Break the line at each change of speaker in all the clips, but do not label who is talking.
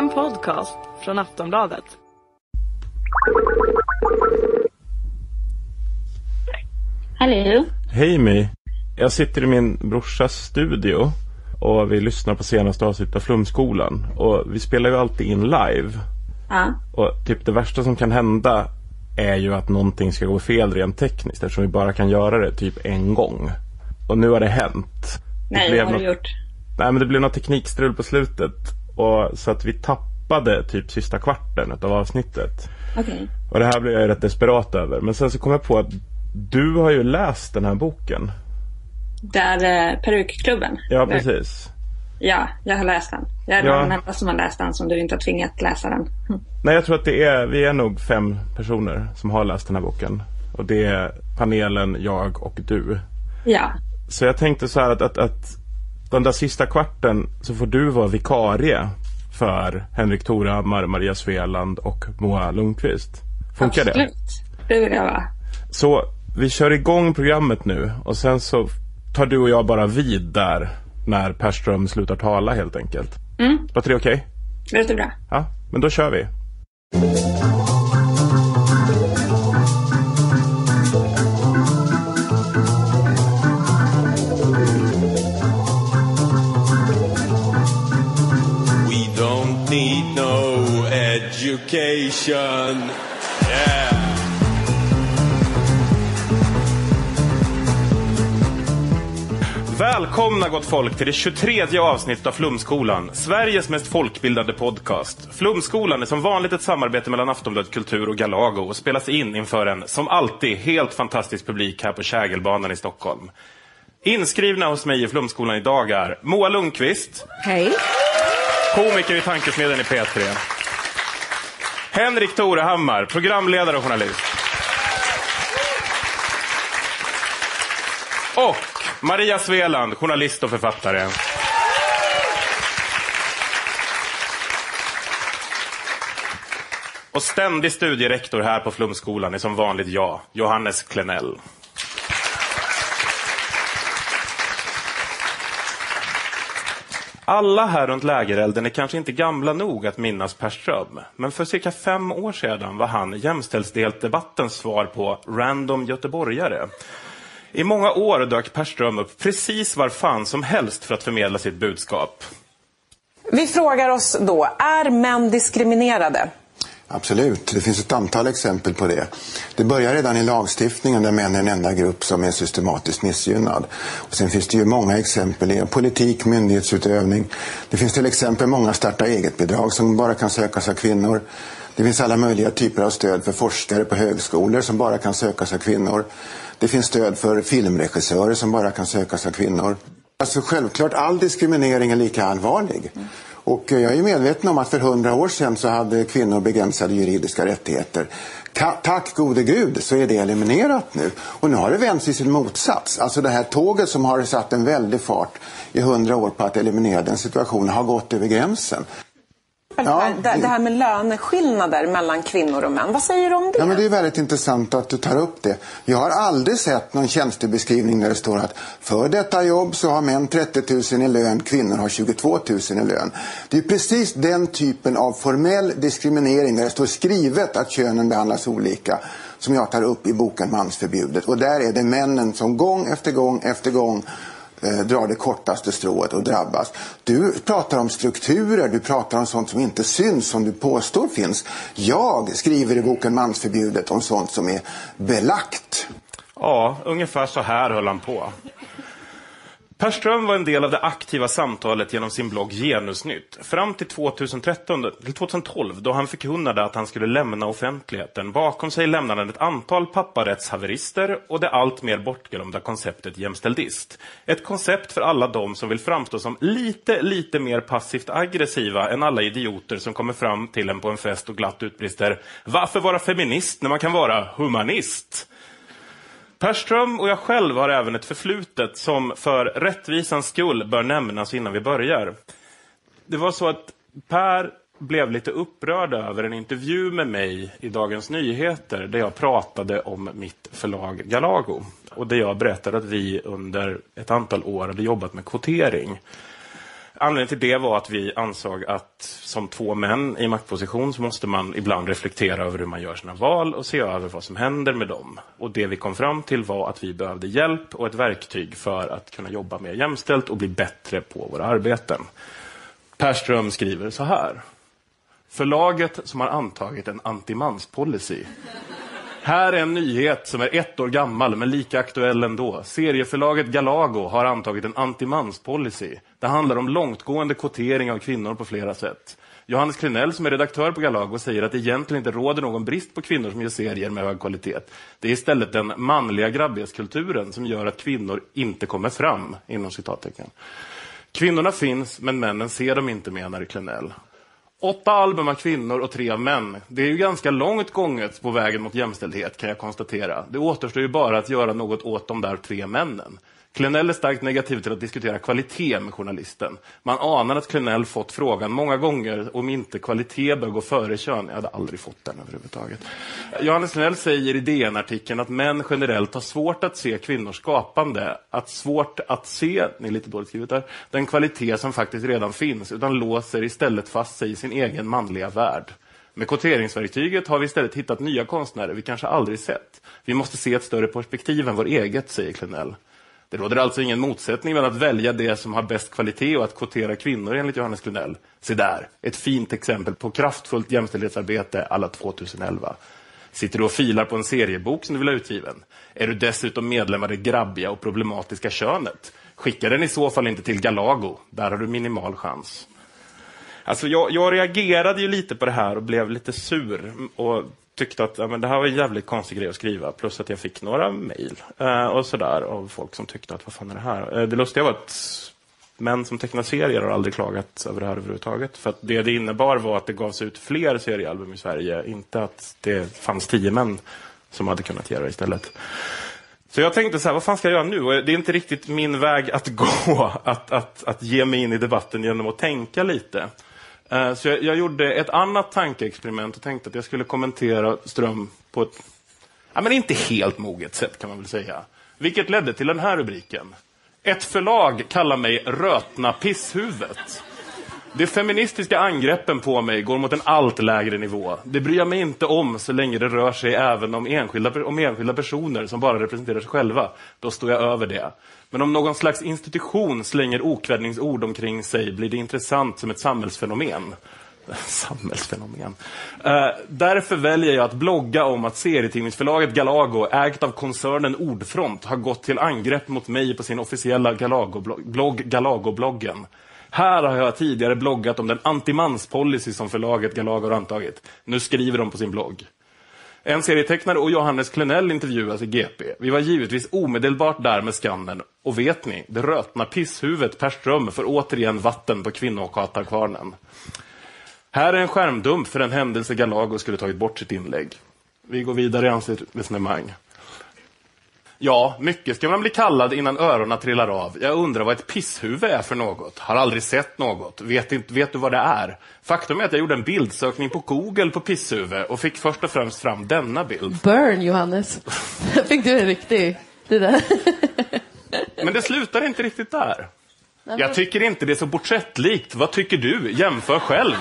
En podcast från Aftonbladet.
Hallå?
Hej My! Jag sitter i min brorsas studio och vi lyssnar på senaste avsnittet av Flumskolan. Och vi spelar ju alltid in live.
Ja.
Och typ det värsta som kan hända är ju att någonting ska gå fel rent tekniskt eftersom vi bara kan göra det typ en gång. Och nu har det hänt.
Nej,
det blev
vad har du
något-
gjort?
Nej men det blev något teknikstrul på slutet. Och, så att vi tappade typ sista kvarten av avsnittet.
Okej.
Och det här blev jag ju rätt desperat över. Men sen så kom jag på att du har ju läst den här boken.
Där eh, Perukklubben.
Ja,
Där-
precis.
Ja, jag har läst den. Jag är
Ja.
den enda som har läst den som du inte har tvingat läsa den. Hm.
Nej, jag tror att det är, vi är nog fem personer som har läst den här boken. Och det är panelen, jag och du.
Ja.
Så jag tänkte så här att, att, att den där sista kvarten så får du vara vikarie för Henrik Torehammar, Maria Sveland och Moa Lundqvist. Funkar det?
Absolut. Det vill jag vara.
Så vi kör igång programmet nu och sen så tar du och jag bara vid där när Perström slutar tala helt enkelt.
Mm.
Låter det okej?
Det låter bra.
Ja, men då kör vi.
Education. Yeah.
Välkomna gott folk till det 23 avsnittet av Flumskolan, Sveriges mest folkbildande podcast. Flumskolan är som vanligt ett samarbete mellan Aftonbladet Kultur och Galago och spelas in inför en, som alltid, helt fantastisk publik här på Kägelbanan i Stockholm. Inskrivna hos mig i Flumskolan idag är Moa Lundqvist,
Hej.
komiker i Tankesmedjan i P3. Henrik Torehammar, programledare och journalist. Och Maria Sveland, journalist och författare. Och ständig studierektor här på Flumskolan är som vanligt jag, Johannes Klenell. Alla här runt lägerelden är kanske inte gamla nog att minnas Per Ström. Men för cirka fem år sedan var han jämställdhetsdebattens svar på Random göteborgare. I många år dök Per Ström upp precis var fan som helst för att förmedla sitt budskap.
Vi frågar oss då, är män diskriminerade?
Absolut, det finns ett antal exempel på det. Det börjar redan i lagstiftningen där män är den enda grupp som är systematiskt missgynnad. Och sen finns det ju många exempel i politik, myndighetsutövning. Det finns till exempel många starta eget-bidrag som bara kan sökas av kvinnor. Det finns alla möjliga typer av stöd för forskare på högskolor som bara kan sökas av kvinnor. Det finns stöd för filmregissörer som bara kan sökas av kvinnor. Alltså självklart, all diskriminering är lika allvarlig. Och eh, jag är medveten om att för hundra år sedan så hade kvinnor begränsade juridiska rättigheter. Ta tack gode gud så är det eliminerat nu. Och nu har det vänts i sin motsats. Alltså det här tåget som har satt en väldig fart i hundra år på att eliminera den situationen har gått över gränsen. Ja,
det, det här med löneskillnader mellan kvinnor och män, vad säger du om det?
Ja, men det är väldigt intressant att du tar upp det. Jag har aldrig sett någon tjänstebeskrivning där det står att för detta jobb så har män 30 000 i lön, kvinnor har 22 000 i lön. Det är precis den typen av formell diskriminering där det står skrivet att könen behandlas olika som jag tar upp i boken Mansförbjudet. Och där är det männen som gång efter gång efter gång eh, drar det kortaste strået och drabbas. Du pratar om strukturer, du pratar om sånt som inte syns, som du påstår finns. Jag skriver i boken Mansförbjudet om sånt som är belagt.
Ja, ungefär så här höll han på. Per Ström var en del av det aktiva samtalet genom sin blogg Genusnytt. Fram till 2013, till 2012 då han förkunnade att han skulle lämna offentligheten. Bakom sig lämnade han ett antal papparättshaverister och det alltmer bortglömda konceptet jämställdist. Ett koncept för alla de som vill framstå som lite, lite mer passivt aggressiva än alla idioter som kommer fram till en på en fest och glatt utbrister Varför vara feminist när man kan vara humanist? Per Ström och jag själv har även ett förflutet som för rättvisans skull bör nämnas innan vi börjar. Det var så att Per blev lite upprörd över en intervju med mig i Dagens Nyheter där jag pratade om mitt förlag Galago. Och där jag berättade att vi under ett antal år hade jobbat med kvotering. Anledningen till det var att vi ansåg att som två män i maktposition så måste man ibland reflektera över hur man gör sina val och se över vad som händer med dem. Och det vi kom fram till var att vi behövde hjälp och ett verktyg för att kunna jobba mer jämställt och bli bättre på våra arbeten. Perström skriver så här. Förlaget som har antagit en antimanspolicy här är en nyhet som är ett år gammal men lika aktuell ändå. Serieförlaget Galago har antagit en antimanspolicy. Det handlar om långtgående kvotering av kvinnor på flera sätt. Johannes Klenell som är redaktör på Galago säger att det egentligen inte råder någon brist på kvinnor som gör serier med hög kvalitet. Det är istället den manliga grabbighetskulturen som gör att kvinnor inte kommer fram, inom citattecken. Kvinnorna finns, men männen ser dem inte, menar Klenell. Åtta album av kvinnor och tre av män. Det är ju ganska långt gånget på vägen mot jämställdhet kan jag konstatera. Det återstår ju bara att göra något åt de där tre männen. Klenell är starkt negativ till att diskutera kvalitet med journalisten. Man anar att Klenell fått frågan många gånger om inte kvalitet bör gå före kön. Jag hade aldrig fått den överhuvudtaget. Johannes Klenell säger i DN-artikeln att män generellt har svårt att se kvinnors skapande. Att svårt att se, ni är lite dåligt skrivet där, den kvalitet som faktiskt redan finns, utan låser istället fast sig i sin egen manliga värld. Med kvoteringsverktyget har vi istället hittat nya konstnärer vi kanske aldrig sett. Vi måste se ett större perspektiv än vår eget, säger Klenell. Det råder alltså ingen motsättning mellan att välja det som har bäst kvalitet och att kvotera kvinnor enligt Johannes Grunell. Se där, ett fint exempel på kraftfullt jämställdhetsarbete alla 2011. Sitter du och filar på en seriebok som du vill ha utgiven? Är du dessutom medlem av det grabbiga och problematiska könet? Skicka den i så fall inte till Galago. Där har du minimal chans. Alltså jag, jag reagerade ju lite på det här och blev lite sur. Och tyckte att ja, men det här var en jävligt konstig grej att skriva. Plus att jag fick några mejl eh, och sådär av folk som tyckte att vad fan är det här? Eh, det lustiga var att män som tecknar serier har aldrig klagat över det här överhuvudtaget. För att det det innebar var att det gavs ut fler seriealbum i Sverige. Inte att det fanns tio män som hade kunnat göra det istället. Så jag tänkte så här, vad fan ska jag göra nu? Och det är inte riktigt min väg att gå, att, att, att ge mig in i debatten genom att tänka lite. Eh, så jag, jag, gjorde ett annat tankeexperiment och tänkte att jag skulle kommentera Ström på ett, ja, men inte helt moget sätt kan man väl säga. Vilket ledde till den här rubriken. Ett förlag kallar mig Rötna pisshuvudet. De feministiska angreppen på mig går mot en allt lägre nivå. Det bryr jag mig inte om så länge det rör sig även om enskilda, om enskilda personer som bara representerar sig själva. Då står jag över det. Men om någon slags institution slänger okvädningsord omkring sig blir det intressant som ett samhällsfenomen. Samhällsfenomen. Uh, därför väljer jag att blogga om att serietidningsförlaget Galago, ägt av koncernen Ordfront, har gått till angrepp mot mig på sin officiella Galago-blogg, Galago-bloggen. Här har jag tidigare bloggat om den antimanspolicy som förlaget Galago har antagit. Nu skriver de på sin blogg. En serietecknare och Johannes Klenell intervjuas i GP. Vi var givetvis omedelbart där med skannern. Och vet ni, det rötna pisshuvudet Per Ström får återigen vatten på kvinnohatarkvarnen. Här är en skärmdump för en händelse Galago skulle tagit bort sitt inlägg. Vi går vidare i hans resonemang. Ja, mycket ska man bli kallad innan öronen trillar av. Jag undrar vad ett pisshuvud är för något. Har aldrig sett något. Vet, inte, vet du vad det är? Faktum är att jag gjorde en bildsökning på Google på pisshuvud och fick först och främst fram denna bild.
Burn, Johannes. fick du en riktig... Det där.
Men det slutar inte riktigt där. Jag tycker inte det är så porträttlikt. Vad tycker du? Jämför själv.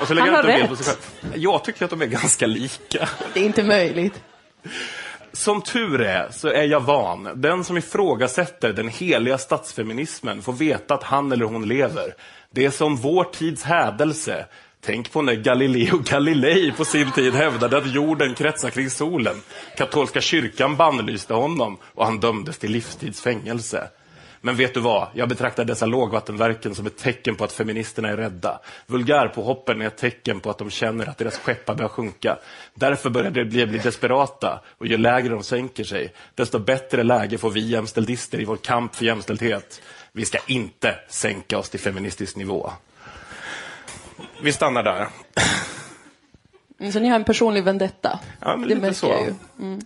Och så lägger han har rätt. På sig
själv. Jag tycker att de är ganska lika.
Det är inte möjligt.
Som tur är så är jag van. Den som ifrågasätter den heliga statsfeminismen får veta att han eller hon lever. Det är som vår tids hädelse. Tänk på när Galileo Galilei på sin tid hävdade att jorden kretsar kring solen. Katolska kyrkan bannlyste honom och han dömdes till livstidsfängelse. Men vet du vad? Jag betraktar dessa lågvattenverken som ett tecken på att feministerna är rädda. Vulgärpåhoppen är ett tecken på att de känner att deras skeppar börjar sjunka. Därför börjar de bli, bli desperata och ju lägre de sänker sig, desto bättre läge får vi jämställdister i vår kamp för jämställdhet. Vi ska inte sänka oss till feministisk nivå. Vi stannar där.
Mm, så ni har en personlig vendetta?
Ja, men det lite så.
Jag ju. Mm.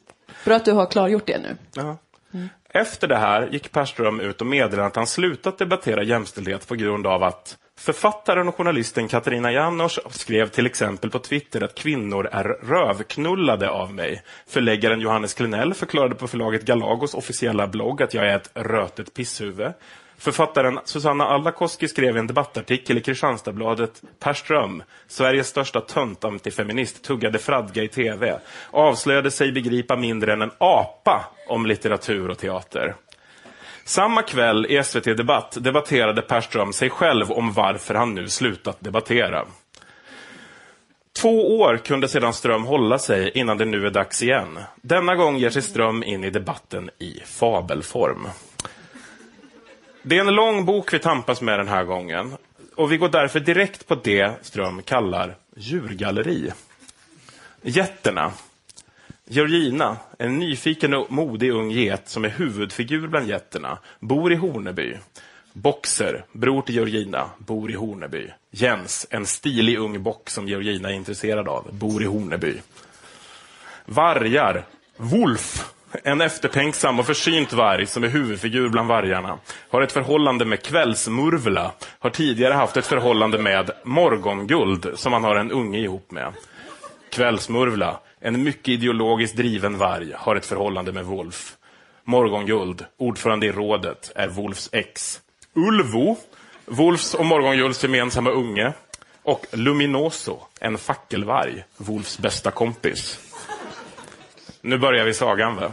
Bra att du har klargjort det nu.
Ja. Mm. Efter det här gick Perström ut och meddelade att han slutat debattera jämställdhet på grund av att Författaren och journalisten Katarina Janouch skrev till exempel på Twitter att kvinnor är rövknullade av mig. Förläggaren Johannes Klenell förklarade på förlaget Galagos officiella blogg att jag är ett rötet pisshuvud. Författaren Susanna Allakoski skrev i en debattartikel i Kristianstadsbladet Per Ström, Sveriges största tönt-antifeminist, tuggade fradga i tv, avslöjade sig begripa mindre än en apa om litteratur och teater. Samma kväll i SVT Debatt debatterade Per Ström sig själv om varför han nu slutat debattera. Två år kunde sedan Ström hålla sig innan det nu är dags igen. Denna gång ger sig Ström in i debatten i fabelform. Det är en lång bok vi tampas med den här gången. Och vi går därför direkt på det Ström kallar djurgalleri. Jätterna. Georgina, en nyfiken och modig ung get som är huvudfigur bland getterna, bor i Horneby. Boxer, bror till Georgina, bor i Horneby. Jens, en stilig ung bock som Georgina är intresserad av, bor i Horneby. Vargar, Wolf, en eftertänksam och försynt varg som är huvudfigur bland vargarna, har ett förhållande med Kvällsmurvla, har tidigare haft ett förhållande med Morgonguld, som han har en unge ihop med. Kvällsmurvla, en mycket ideologiskt driven varg, har ett förhållande med Wolf. Morgonguld, ordförande i rådet, är Wolfs ex. Ulvo, Wolfs och Morgongulds gemensamma unge. Och Luminoso, en fackelvarg, Wolfs bästa kompis. Nu börjar vi sagan, va?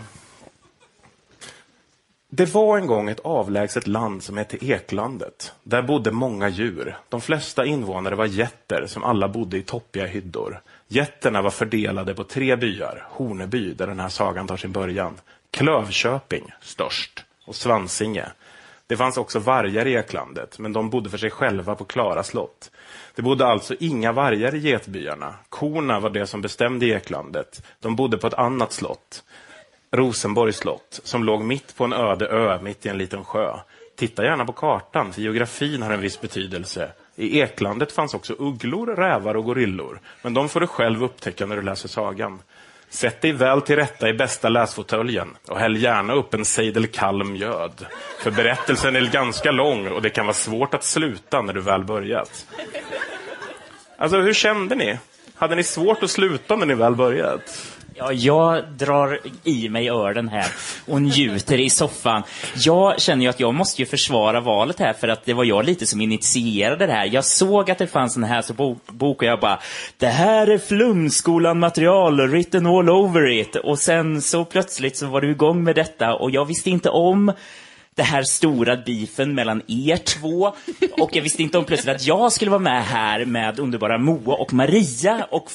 Det var en gång ett avlägset land som hette Eklandet. Där bodde många djur. De flesta invånare var getter som alla bodde i toppiga hyddor. Getterna var fördelade på tre byar. Horneby, där den här sagan tar sin början. Klövköping, störst. Och Svansinge. Det fanns också vargar i Eklandet, men de bodde för sig själva på Klara slott. Det bodde alltså inga vargar i getbyarna. Korna var det som bestämde i Eklandet. De bodde på ett annat slott. Rosenborgs slott, som låg mitt på en öde ö mitt i en liten sjö. Titta gärna på kartan, för geografin har en viss betydelse. I Eklandet fanns också ugglor, rävar och gorillor. Men de får du själv upptäcka när du läser sagan. Sätt dig väl till rätta i bästa läsfåtöljen och häll gärna upp en sejdel kall mjöd. För berättelsen är ganska lång och det kan vara svårt att sluta när du väl börjat. Alltså, hur kände ni? Hade ni svårt att sluta när ni väl börjat?
Ja, jag drar i mig ölen här och njuter i soffan. Jag känner ju att jag måste ju försvara valet här för att det var jag lite som initierade det här. Jag såg att det fanns en här så bok och jag bara, det här är flumskolan material, written all over it. Och sen så plötsligt så var du igång med detta och jag visste inte om det här stora beefen mellan er två. Och jag visste inte om plötsligt att jag skulle vara med här med underbara Moa och Maria och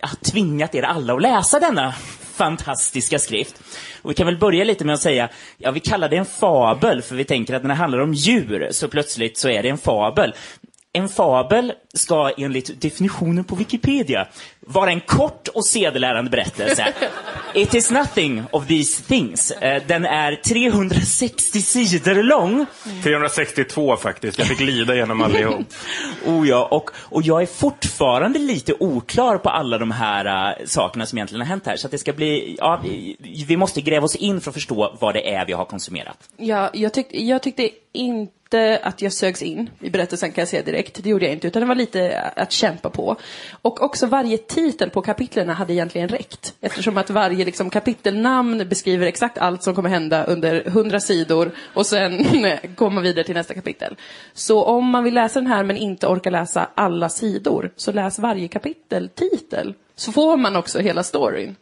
har tvingat er alla att läsa denna fantastiska skrift. Och vi kan väl börja lite med att säga, ja vi kallar det en fabel, för vi tänker att när det handlar om djur så plötsligt så är det en fabel. En fabel ska enligt definitionen på Wikipedia vara en kort och sedelärande berättelse. It is nothing of these things. Eh, Den är 360 sidor lång.
362 faktiskt. Jag fick lida genom allihop.
Oh ja, och, och jag är fortfarande lite oklar på alla de här uh, sakerna som egentligen har hänt här. Så att det ska bli, ja, vi, vi måste gräva oss in för att förstå vad det är vi har konsumerat.
Ja, jag, tyck, jag tyckte inte att jag sögs in i berättelsen kan jag säga direkt. Det gjorde jag inte, utan det var lite att kämpa på. Och också varje titel på kapitlen hade egentligen räckt. Eftersom att varje liksom, kapitelnamn beskriver exakt allt som kommer hända under hundra sidor och sen går man vidare till nästa kapitel. Så om man vill läsa den här men inte orkar läsa alla sidor, så läs varje kapiteltitel. Så får man också hela storyn.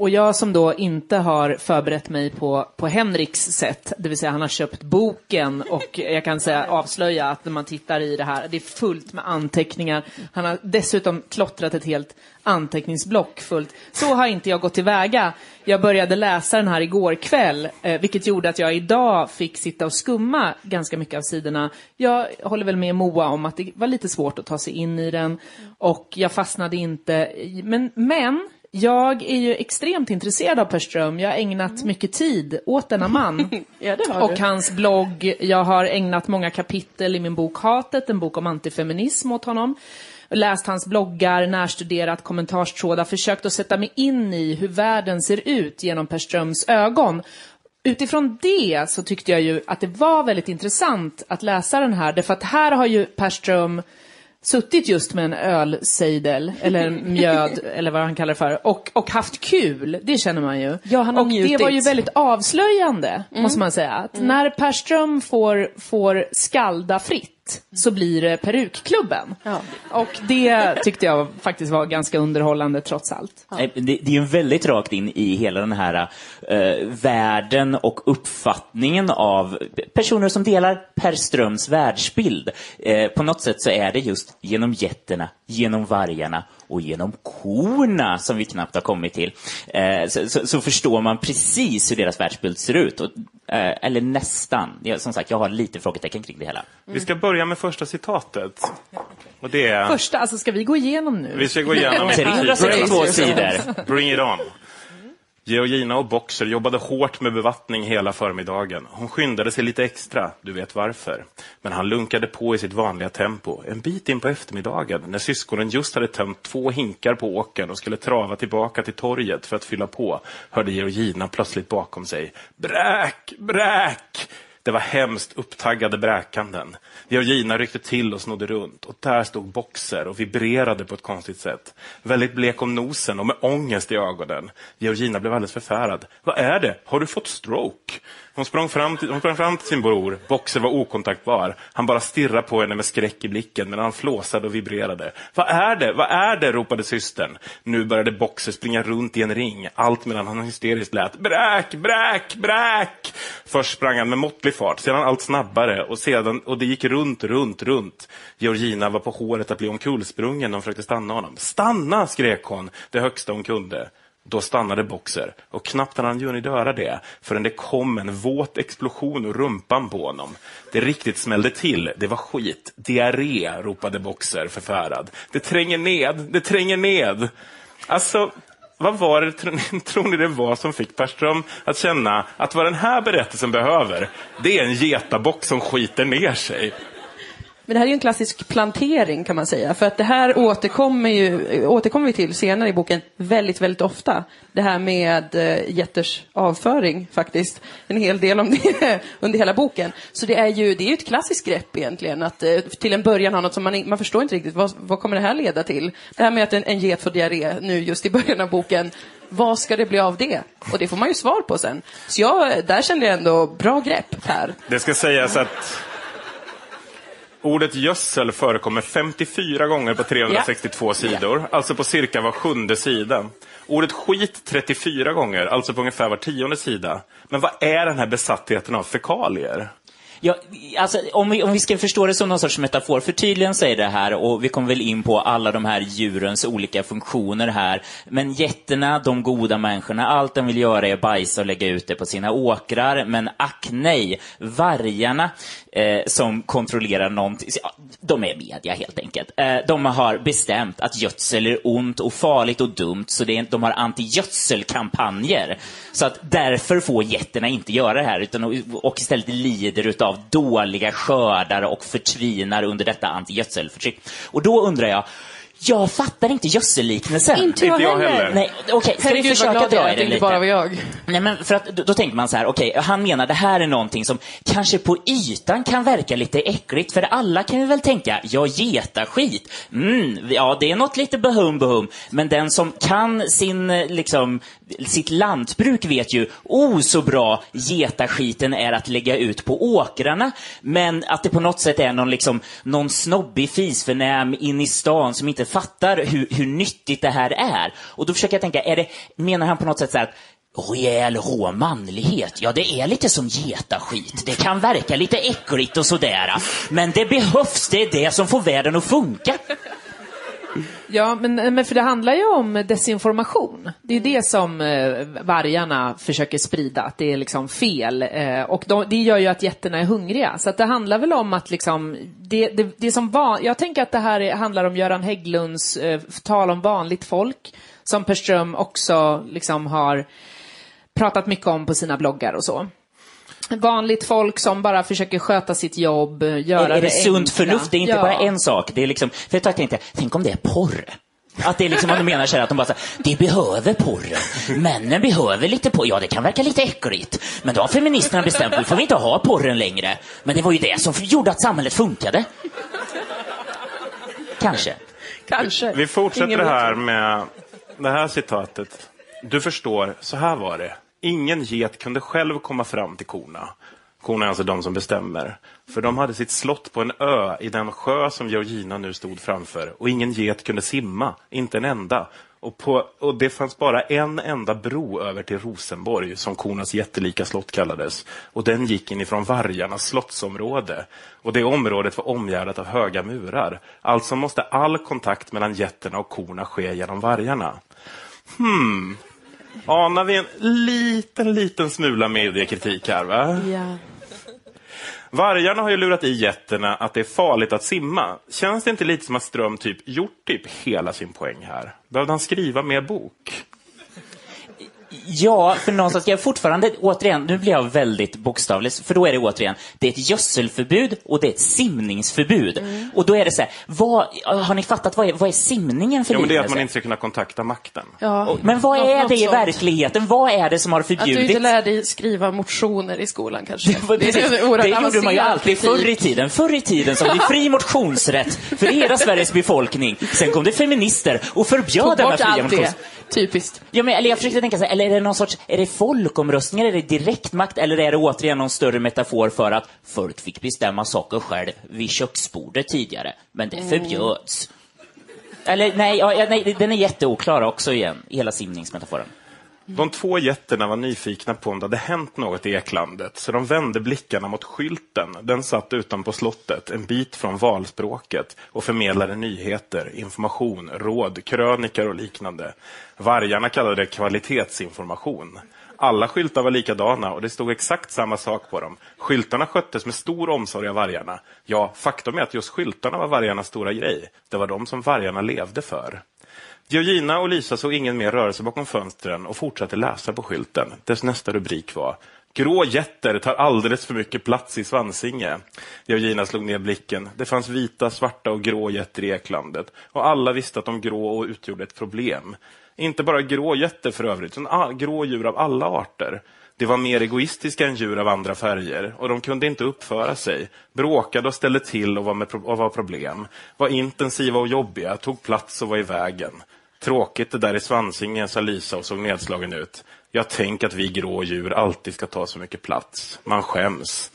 Och jag som då inte har förberett mig på, på Henriks sätt, det vill säga han har köpt boken och jag kan säga avslöja att när man tittar i det här, det är fullt med anteckningar. Han har dessutom klottrat ett helt anteckningsblock fullt. Så har inte jag gått tillväga. Jag började läsa den här igår kväll, eh, vilket gjorde att jag idag fick sitta och skumma ganska mycket av sidorna. Jag håller väl med Moa om att det var lite svårt att ta sig in i den och jag fastnade inte. Men, men jag är ju extremt intresserad av Per Ström. Jag har ägnat mycket tid åt denna man.
Ja,
och
du.
hans blogg. Jag har ägnat många kapitel i min bok Hatet, en bok om antifeminism åt honom. Läst hans bloggar, närstuderat kommentarstrådar, försökt att sätta mig in i hur världen ser ut genom Per Ströms ögon. Utifrån det så tyckte jag ju att det var väldigt intressant att läsa den här, därför att här har ju Per Ström suttit just med en ölsejdel, eller en mjöd, eller vad han kallar det för, och, och haft kul. Det känner man ju.
Ja, han har
och det
njutit.
var ju väldigt avslöjande, måste man säga. Att när Per Ström får, får skalda fritt, så blir det perukklubben.
Ja.
Och det tyckte jag faktiskt var ganska underhållande trots allt.
Nej, Det, det är ju väldigt rakt in i hela den här eh, världen och uppfattningen av personer som delar Per Ströms världsbild. Eh, på något sätt så är det just genom getterna, genom vargarna och genom korna som vi knappt har kommit till. Eh, så, så, så förstår man precis hur deras världsbild ser ut. Och, eh, eller nästan. Jag, som sagt, jag har lite frågetecken kring det hela.
Vi ska börja med första citatet. Och det är...
Första, alltså ska vi gå igenom nu?
Vi ska gå igenom
362 sidor.
Bring it on. Georgina och Boxer jobbade hårt med bevattning hela förmiddagen. Hon skyndade sig lite extra, du vet varför. Men han lunkade på i sitt vanliga tempo. En bit in på eftermiddagen, när syskonen just hade tömt två hinkar på åkern och skulle trava tillbaka till torget för att fylla på, hörde Georgina plötsligt bakom sig. Bräk, bräk! Det var hemskt upptaggade bräkanden. Georgina ryckte till och snodde runt och där stod Boxer och vibrerade på ett konstigt sätt. Väldigt blek om nosen och med ångest i ögonen. Georgina blev alldeles förfärad. Vad är det? Har du fått stroke? Hon sprang, fram till, hon sprang fram till sin bror. Boxer var okontaktbar. Han bara stirrade på henne med skräck i blicken medan han flåsade och vibrerade. Vad är det? Vad är det? ropade systern. Nu började Boxer springa runt i en ring, allt medan han hysteriskt lät. Bräk, bräk, bräk! Först sprang han med måttlig fart, sedan allt snabbare och, sedan, och det gick runt, runt, runt. Georgina var på håret att bli omkullsprungen när hon försökte stanna honom. Stanna! skrek hon, det högsta hon kunde. Då stannade Boxer och knappt hade han hunnit göra det förrän det kom en våt explosion ur rumpan på honom. Det riktigt smällde till. Det var skit. Diarré, ropade Boxer förfärad. Det tränger ned, det tränger ned. Alltså, vad var det, tror- tror ni det var som fick Perström att känna att vad den här berättelsen behöver, det är en getabock som skiter ner sig?
Men det här är ju en klassisk plantering kan man säga. För att det här återkommer, ju, återkommer vi till senare i boken väldigt, väldigt ofta. Det här med eh, jätters avföring faktiskt. En hel del om det under hela boken. Så det är ju det är ju ett klassiskt grepp egentligen. Att eh, till en början ha något som man, man förstår inte riktigt. Vad, vad kommer det här leda till? Det här med att en, en get får diarré nu just i början av boken. Vad ska det bli av det? Och det får man ju svar på sen. Så jag, där kände jag ändå bra grepp här.
Det ska sägas att ordet gödsel förekommer 54 gånger på 362 sidor, alltså på cirka var sjunde sida. Ordet skit 34 gånger, alltså på ungefär var tionde sida. Men vad är den här besattheten av fekalier?
Ja, alltså, om, vi, om vi ska förstå det som någon sorts metafor, för tydligen säger det här, och vi kommer väl in på alla de här djurens olika funktioner här, men getterna, de goda människorna, allt de vill göra är bajsa och lägga ut det på sina åkrar, men ack nej, vargarna eh, som kontrollerar någonting, ja, de är media helt enkelt. Eh, de har bestämt att gödsel är ont och farligt och dumt, så det är, de har anti-gödselkampanjer. Så att därför får getterna inte göra det här, utan, och istället lider utav av dåliga skördar och förtvinar under detta antigödselförtryck. Och då undrar jag, jag fattar inte gödselliknelsen.
Inte jag
Inte jag
heller.
heller.
Nej, okej, ska vi
Herregud vad
försöka dra i
att det
den lite?
bara var jag.
Nej, men för att då, då tänker man så här, okej, han menar det här är någonting som kanske på ytan kan verka lite äckligt, för alla kan ju väl tänka, ja, getaskit, mm, ja, det är något lite behum behum, men den som kan sin, liksom, sitt lantbruk vet ju, oh, så bra getaskiten är att lägga ut på åkrarna, men att det på något sätt är någon, liksom, någon snobbig fisförnäm in i stan som inte fattar hur, hur nyttigt det här är. Och då försöker jag tänka, är det, menar han på något sätt så här att Rejäl rå manlighet, ja det är lite som getaskit. Det kan verka lite äckligt och sådär. Men det behövs, det är det som får världen att funka.
Ja, men, men för det handlar ju om desinformation. Det är det som eh, vargarna försöker sprida, att det är liksom fel. Eh, och de, det gör ju att jätterna är hungriga. Så att det handlar väl om att liksom, det, det, det som var, jag tänker att det här är, handlar om Göran Hägglunds eh, tal om vanligt folk, som Per Ström också liksom har pratat mycket om på sina bloggar och så. Vanligt folk som bara försöker sköta sitt jobb, göra
Är, är
det
det sunt
enkla.
förnuft? Det är inte
Ja.
bara en sak. Det är liksom, för tag tänkte jag, tänk om det är porr? Att det är liksom vad de menar så här, att de bara säger, det behöver porren. Männen behöver lite porr. Ja, det kan verka lite äckligt. Men då har feministerna bestämt, nu får vi inte ha porren längre. Men det var ju det som gjorde att samhället funkade. Kanske.
Kanske.
Vi fortsätter
Ingen
det här med det här citatet. Du förstår, så här var det. Ingen get kunde själv komma fram till korna. Korna är alltså de som bestämmer. För de hade sitt slott på en ö i den sjö som Georgina nu stod framför. Och ingen get kunde simma, inte en enda. Och, på, och det fanns bara en enda bro över till Rosenborg, som kornas jättelika slott kallades. Och den gick inifrån vargarnas slottsområde. Och det området var omgärdat av höga murar. Alltså måste all kontakt mellan getterna och korna ske genom vargarna. Hmm. Anar vi en liten, liten smula mediekritik här, va?
Ja.
Vargarna har ju lurat i getterna att det är farligt att simma. Känns det inte lite som att Ström typ gjort typ hela sin poäng här? Behövde han skriva mer bok?
Ja, för någonstans, jag är fortfarande, återigen, nu blir jag väldigt bokstavlig, för då är det återigen, det är ett gödselförbud och det är ett simningsförbud.
Mm.
Och då är det så här, vad, har ni fattat, vad är, vad är simningen för
Ja, men det är att man inte ska kunna kontakta makten.
Ja.
Men vad är
något
det i
sånt.
verkligheten? Vad är det som har
Att du
förbjudits?
inte lär dig skriva motioner i skolan kanske.
Det, Precis.
är oerhört
det gjorde man ju alltid förr i tiden. Förr i tiden så var det fri motionsrätt för hela Sveriges befolkning. Sen kom det feminister och förbjöd denna fria
allt
motions...
det. Typiskt.
Ja, men, eller jag försökte tänka så här, eller är det någon sorts, är det folkomröstningar, är det direktmakt, eller är det återigen någon större metafor för att folk fick bestämma saker själv vid köksbordet tidigare, men det förbjöds. Eller nej, ja, nej, den är jätteoklar också igen, hela simningsmetaforen.
De två getterna var nyfikna på om det hade hänt något i Eklandet, så de vände blickarna mot skylten. Den satt utanpå slottet, en bit från valspråket, och förmedlade nyheter, information, råd, krönikor och liknande. Vargarna kallade det kvalitetsinformation. Alla skyltar var likadana och det stod exakt samma sak på dem. Skyltarna sköttes med stor omsorg av vargarna. Ja, faktum är att just skyltarna var vargarnas stora grej. Det var de som vargarna levde för. Georgina och Lisa såg ingen mer rörelse bakom fönstren och fortsatte läsa på skylten. Dess nästa rubrik var Grå jätter tar alldeles för mycket plats i Svansinge. Georgina slog ner blicken. Det fanns vita, svarta och grå jätter i Eklandet. Och alla visste att de grå utgjorde ett problem. Inte bara grå jätter för övrigt, utan grå djur av alla arter. De var mer egoistiska än djur av andra färger och de kunde inte uppföra sig. Bråkade och ställde till och var, med, pro- och var problem. Var intensiva och jobbiga, tog plats och var i vägen. Tråkigt det där i Svansingen, sa Lisa och såg nedslagen ut. Jag tänker att vi grå djur alltid ska ta så mycket plats. Man skäms.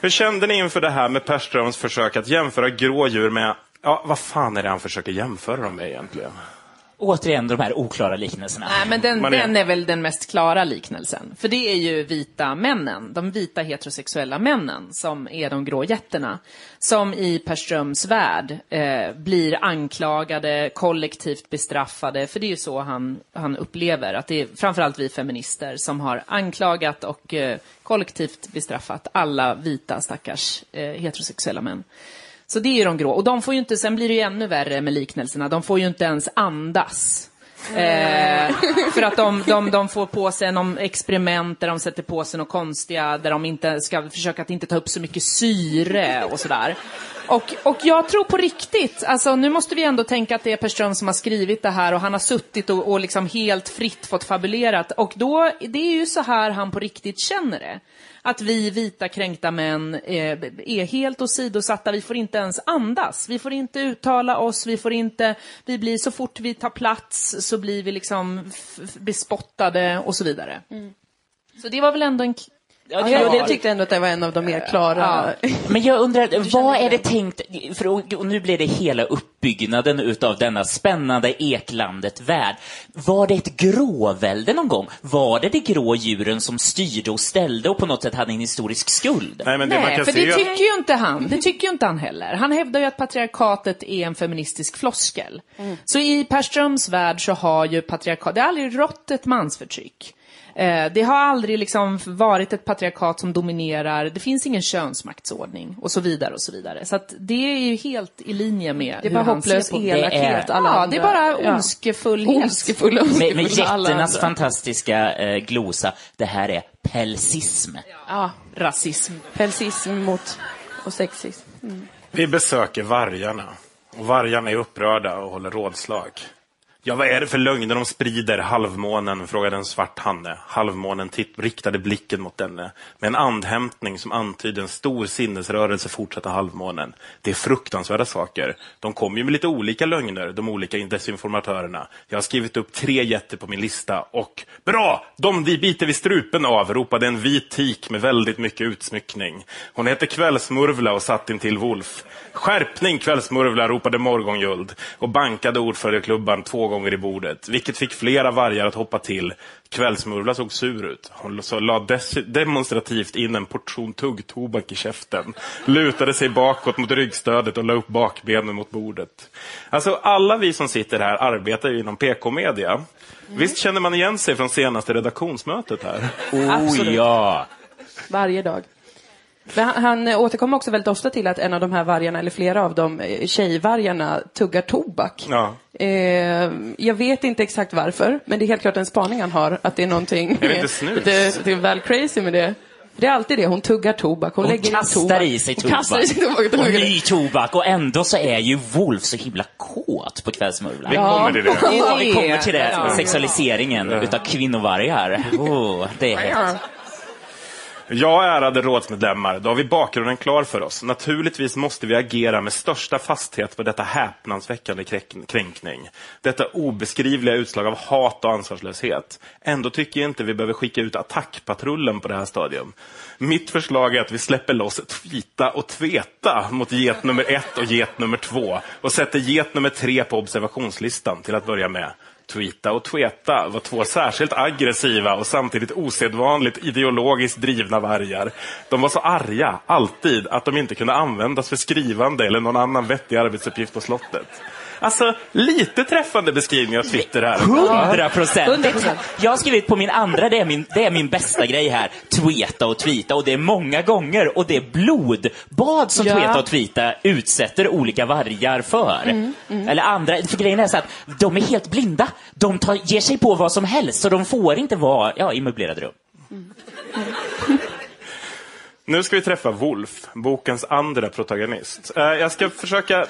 Hur kände ni inför det här med Perströms försök att jämföra grå djur med... Ja, vad fan är det han försöker jämföra dem med egentligen?
Återigen de här oklara liknelserna.
Nej, men den,
är-
den är väl den mest klara liknelsen. För det är ju vita männen, de vita heterosexuella männen, som är de grå jätterna. Som i Per Ströms värld eh, blir anklagade, kollektivt bestraffade. För det är ju så han, han upplever, att det är framförallt vi feminister som har anklagat och eh, kollektivt bestraffat alla vita stackars eh, heterosexuella män. Så det är ju de grå. Och de får ju inte, sen blir det ju ännu värre med liknelserna, de får ju inte ens andas. Eh, för att de, de, de får på sig någon experiment där de sätter på sig något konstiga, där de inte ska försöka att inte ta upp så mycket syre och sådär. Och, och jag tror på riktigt, alltså nu måste vi ändå tänka att det är Per Ström som har skrivit det här och han har suttit och, och liksom helt fritt fått fabulerat. Och då, det är ju så här han på riktigt känner det. Att vi vita kränkta män eh, är helt åsidosatta, vi får inte ens andas, vi får inte uttala oss, vi får inte, vi blir så fort vi tar plats så blir vi liksom bespottade och så vidare. Så det var väl ändå en...
Ja,
Ja,
det
jag,
var-
jag tyckte ändå att det var en av de mer klara.
Men jag undrar, vad är det tänkt, för och nu blir det hela uppbyggnaden utav denna spännande Eklandet-värld. Var det ett gråvälde någon gång? Var det de grå djuren som styrde och ställde och på något sätt hade en historisk skuld?
Nej, men det
Nej, för det tycker ju inte han. Det tycker ju inte han heller. Han hävdar ju att patriarkatet är en feministisk floskel. Så i Per Ströms värld så har ju patriarkat, det har aldrig rått ett mansförtryck. Eh, det har aldrig liksom varit ett patriarkat som dominerar, det finns ingen könsmaktsordning och så vidare och så vidare. Så att det är ju helt i linje med
Det är bara hopplös elakhet.
Det är-
alla
Ja,
andra.
det är bara
Ja.
ondskefullhet.
Ondskefull,
Med,
ondskefull
med jätternas fantastiska eh, glosa, det här är pälsism.
Ja,
Rasism.
pälsism mot och sexism.
Vi besöker vargarna. Och vargarna är upprörda och håller rådslag. Ja, vad är det för lögner de sprider? Halvmånen, frågade en svart hanne. Halvmånen titt riktade blicken mot denne. Med en andhämtning som antydde en stor sinnesrörelse fortsatte halvmånen. Det är fruktansvärda saker. De kommer ju med lite olika lögner, de olika desinformatörerna. Jag har skrivit upp tre jätter på min lista och bra! De vi biter vi strupen av, ropade en vit tik med väldigt mycket utsmyckning. Hon heter Kvällsmurvla och satt intill Wolf. Skärpning Kvällsmurvla, ropade Morgonguld och bankade ordförandeklubban två gånger i bordet, vilket fick flera vargar att hoppa till. Kvällsmurvla såg sur ut. Hon så la des- demonstrativt in en portion tuggtobak i käften, lutade sig bakåt mot ryggstödet och la upp bakbenen mot bordet. Alltså, alla vi som sitter här arbetar ju inom PK-media. Visst känner man igen sig från senaste redaktionsmötet här?
Oh ja!
Varje dag. Men han, han återkommer också väldigt ofta till att en av de här vargarna, eller flera av dem, eh, tjejvargarna, tuggar tobak.
Ja.
Eh, jag vet inte exakt varför, men det är helt klart en spaning han har, att det är någonting...
Är det inte snus?
Det, det är väl crazy med det. Det är alltid det, hon tuggar tobak, hon,
Hon
lägger
kastar
tobak.
i sig
Hon
tobak.
kastar i sig tobak.
Och ny tobak. Och ändå så är ju Wolf så himla kåt på Kvällsmurvlan.
Vi kommer till det.
Ja, vi kommer till det.
Ja.
Sexualiseringen utav kvinnovargar. Oh, det är hett.
Ja, ärade rådsmedlemmar, då har vi bakgrunden klar för oss. Naturligtvis måste vi agera med största fasthet på detta häpnadsväckande kränkning. Detta obeskrivliga utslag av hat och ansvarslöshet. Ändå tycker jag inte vi behöver skicka ut attackpatrullen på det här stadiet. Mitt förslag är att vi släpper loss Tvita och Tveta mot get nummer ett och get nummer två och sätter get nummer tre på observationslistan till att börja med. Tweeta och Tweta var två särskilt aggressiva och samtidigt osedvanligt ideologiskt drivna vargar. De var så arga, alltid, att de inte kunde användas för skrivande eller någon annan vettig arbetsuppgift på slottet. Alltså, lite träffande beskrivning av Twitter här.
Hundra procent.
100%.
Jag har skrivit på min andra, det är min, det är min bästa grej här. Tweeta och tweeta. Och det är många gånger. Och det är blodbad som
Ja.
tweeta och tweeta utsätter olika vargar för.
Mm,
Eller andra. För grejen är så att de är helt blinda. De tar, ger sig på vad som helst. Så de får inte vara ja, i möblerade rum.
Nu ska vi träffa Wolf, bokens andra protagonist. Eh, Jag ska försöka...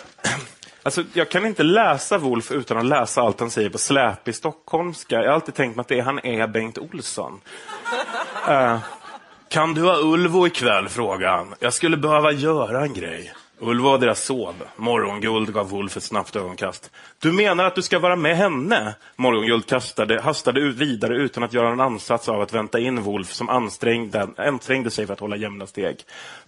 Alltså, jag kan inte läsa Wolf utan att läsa allt han säger på släpig stockholmska. Jag har alltid tänkt mig att det är han är Bengt Olsson. Eh, kan du ha Ulvo ikväll, frågade han. Jag skulle behöva göra en grej. Ulvo var deras son. Morgonguld gav Wolf ett snabbt ögonkast. Du menar att du ska vara med henne? Morgonguld kastade, hastade ut vidare utan att göra en ansats av att vänta in Wolf som ansträngde, ansträngde sig för att hålla jämna steg.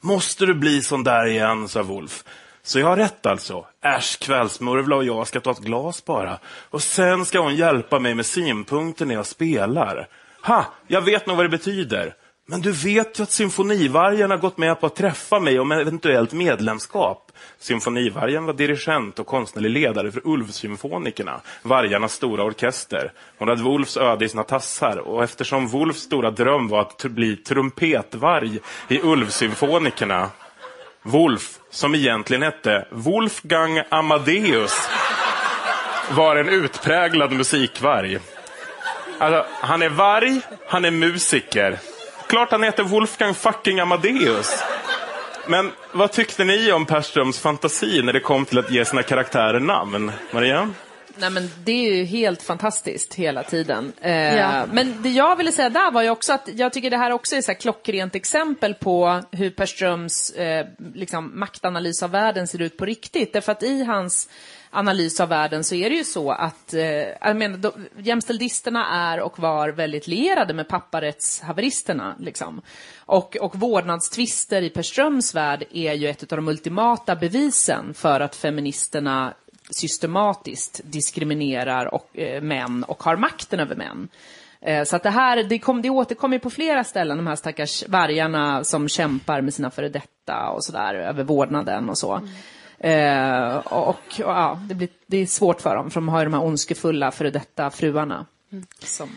Måste du bli sån där igen, sa Wolf. Så jag har rätt alltså. Äsch, kvällsmurvla och jag ska ta ett glas bara. Och sen ska hon hjälpa mig med synpunkter när jag spelar. Ha, jag vet nog vad det betyder. Men du vet ju att Symfonivargen har gått med på att träffa mig om eventuellt medlemskap. Symfonivargen var dirigent och konstnärlig ledare för Ulvsymfonikerna, vargarnas stora orkester. Hon hade Wolfs öde i sina tassar och eftersom Wolfs stora dröm var att bli trumpetvarg i Ulvsymfonikerna Wolf, som egentligen hette Wolfgang Amadeus, var en utpräglad musikvarg. Alltså, han är varg, han är musiker. Klart han heter Wolfgang fucking Amadeus. Men vad tyckte ni om Perströms fantasi när det kom till att ge sina karaktärer namn? Maria?
Nej, men det är ju helt fantastiskt hela tiden. Eh,
Ja.
Men det jag ville säga där var ju också att jag tycker det här också är så här klockrent exempel på hur Per Ströms eh, liksom, maktanalys av världen ser ut på riktigt. Därför att i hans analys av världen så är det ju så att eh, jag menar, de, jämställdisterna är och var väldigt lierade med papparättshaveristerna. Liksom. Och, och vårdnadstvister i Per Ströms värld är ju ett av de ultimata bevisen för att feministerna systematiskt diskriminerar och, eh, män och har makten över män. Eh, så att det här, det, kom, det återkommer på flera ställen, de här stackars vargarna som kämpar med sina före detta och sådär, över vårdnaden och så. Eh, och, och ja, det, blir, det är svårt för dem, för de har ju de här ondskefulla före detta fruarna. Som,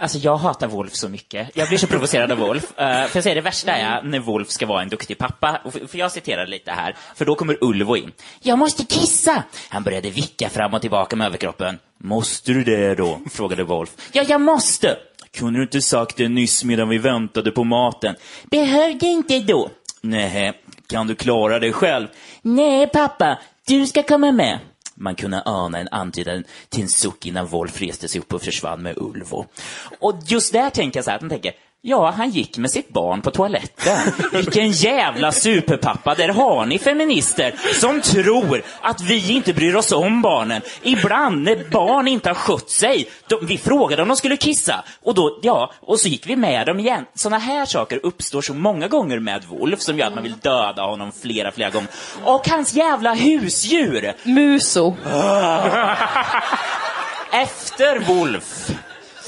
Alltså jag hatar Wolf så mycket. Jag blir så provocerad av Wolf. Uh, för jag säger det värsta är när Wolf ska vara en duktig pappa. Och För för jag citerar lite här, för då kommer Ulvo in. Jag måste kissa! Han började vicka fram och tillbaka med överkroppen. Måste du det då? frågade Wolf. Ja, jag måste! Kunde du inte sagt det nyss medan vi väntade på maten? Behövde inte då. Nej, kan du klara dig själv? Nej, pappa, du ska komma med. Man kunde ana en antydan till en suck innan Wolf reste sig upp och försvann med Ulvo. Och just där tänker jag så här, att man tänker, Ja, han gick med sitt barn på toaletten. Vilken jävla superpappa. Där har ni feminister som tror att vi inte bryr oss om barnen. Ibland när barn inte har skött sig, de, vi frågade om de skulle kissa. Och, då, ja, och så gick vi med dem igen. Sådana här saker uppstår så många gånger med Wolf som gör att man vill döda honom flera, flera gånger. Och hans jävla husdjur!
Muso.
Efter Wolf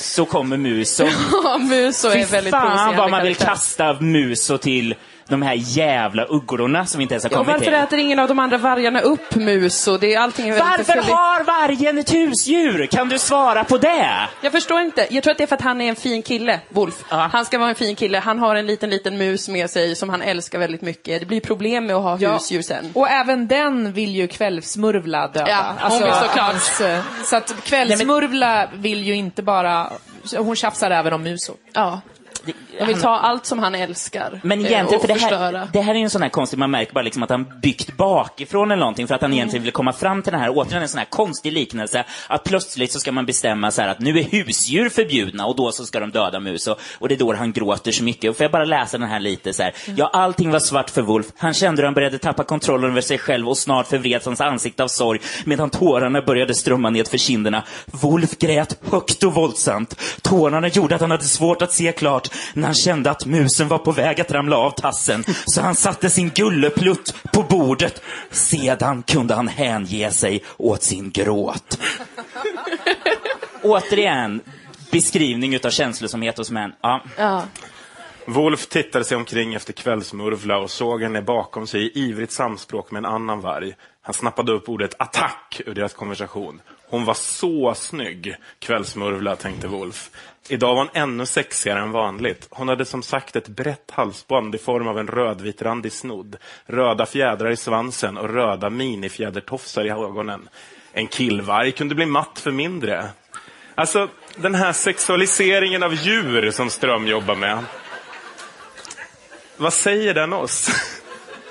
så kommer Muso.
Ja, Muso är
Fy
väldigt
fan vad man vill
karaktär.
kasta Muso till de här jävla ugglorna som inte ens har
Ja, och
kommit
varför
till.
äter ingen av de andra vargarna upp Muso? Det är allting är
Varför
väldigt-
har vargen ett husdjur? Kan du svara på det?
Jag förstår inte. Jag tror att det är för att han är en fin kille, Wolf. Han ska vara en fin kille. Han har en liten, liten mus med sig som han älskar väldigt mycket. Det blir problem med att ha
Ja.
husdjur sen.
Och även den vill ju kvällsmurvla döda. Alltså,
Ja, hon vill såklart.
hans, eh, så att kvällsmurvla vill ju inte bara... Hon tjafsar även om Muso.
Ja. Jag vill ta allt som han älskar
Men
eh,
egentligen,
och
för det
förstöra.
här, det här är ju en sån här konstig, man märker bara liksom att han byggt bakifrån eller någonting för att han egentligen vill komma fram till den här, återigen en sån här konstig liknelse, att plötsligt så ska man bestämma så här att nu är husdjur förbjudna och då så ska de döda mus och, och det är då han gråter så mycket. Och får jag bara läsa den här lite så här. Ja, allting var svart för Wolf. Han kände hur han började tappa kontrollen över sig själv och snart förvreds hans ansikte av sorg medan tårarna började strömma ned för kinderna. Wolf grät högt och våldsamt. Tårarna gjorde att han hade svårt att se klart när han kände att musen var på väg att ramla av tassen. Så han satte sin gulleplutt på bordet. Sedan kunde han hänge sig åt sin gråt. Återigen, beskrivning utav känslosomhet hos män. Ja.
Ja.
Wolf tittade sig omkring efter kvällsmurvla och såg henne bakom sig i ivrigt samspråk med en annan varg. Han snappade upp ordet attack ur deras konversation. Hon var så snygg, kvällsmurvla, tänkte Wolf. Idag var hon ännu sexigare än vanligt. Hon hade som sagt ett brett halsband i form av en rödvitrandig snodd, röda fjädrar i svansen och röda minifjädertofsar i ögonen. En killvarg kunde bli matt för mindre. Alltså, den här sexualiseringen av djur som Ström jobbar med. Vad säger den oss?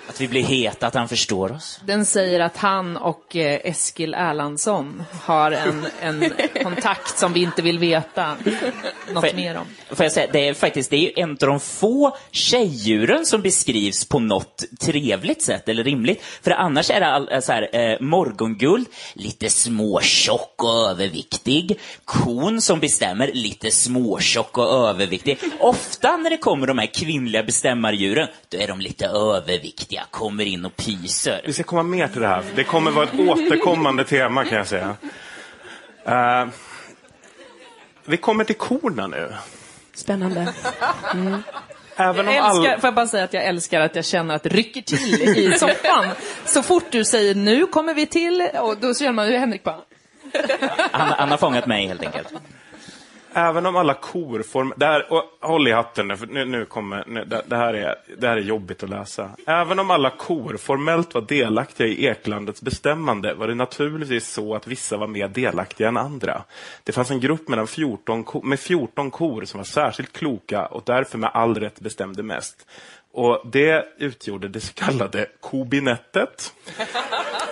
Att vi blir heta, att han förstår oss.
Den säger att han och eh, Eskil Erlandsson har en, en kontakt som vi inte vill veta något
Får-
mer om.
Får jag säga, det är faktiskt det är en av de få tjejdjuren som beskrivs på något trevligt sätt eller rimligt. För annars är det all, eh, så här, eh, morgonguld, lite småtjock och överviktig. Kon som bestämmer, lite småtjock och överviktig. Ofta när det kommer de här kvinnliga bestämmardjuren, då är de lite överviktiga, kommer in och pyser.
Vi ska komma mer till det här. Det kommer vara ett återkommande tema kan jag säga. Eh, vi kommer till korna nu.
Spännande.
Även om
Jag älskar,
all...
får jag bara säga att jag älskar att jag känner att det rycker till i soffan. Så fort du säger nu kommer vi till, och då känner man hur Henrik bara...
Han, han har fångat mig helt enkelt.
Även om alla kor får... Här, och håll i hatten nu, för nu, nu kommer... Nu, det, det, här är, det här är jobbigt att läsa. Även om alla kor formellt var delaktiga i eklandets bestämmande var det naturligtvis så att vissa var mer delaktiga än andra. Det fanns en grupp mellan 14 med 14 kor som var särskilt kloka och därför med all rätt bestämde mest. Och det utgjorde det så kallade kobinettet.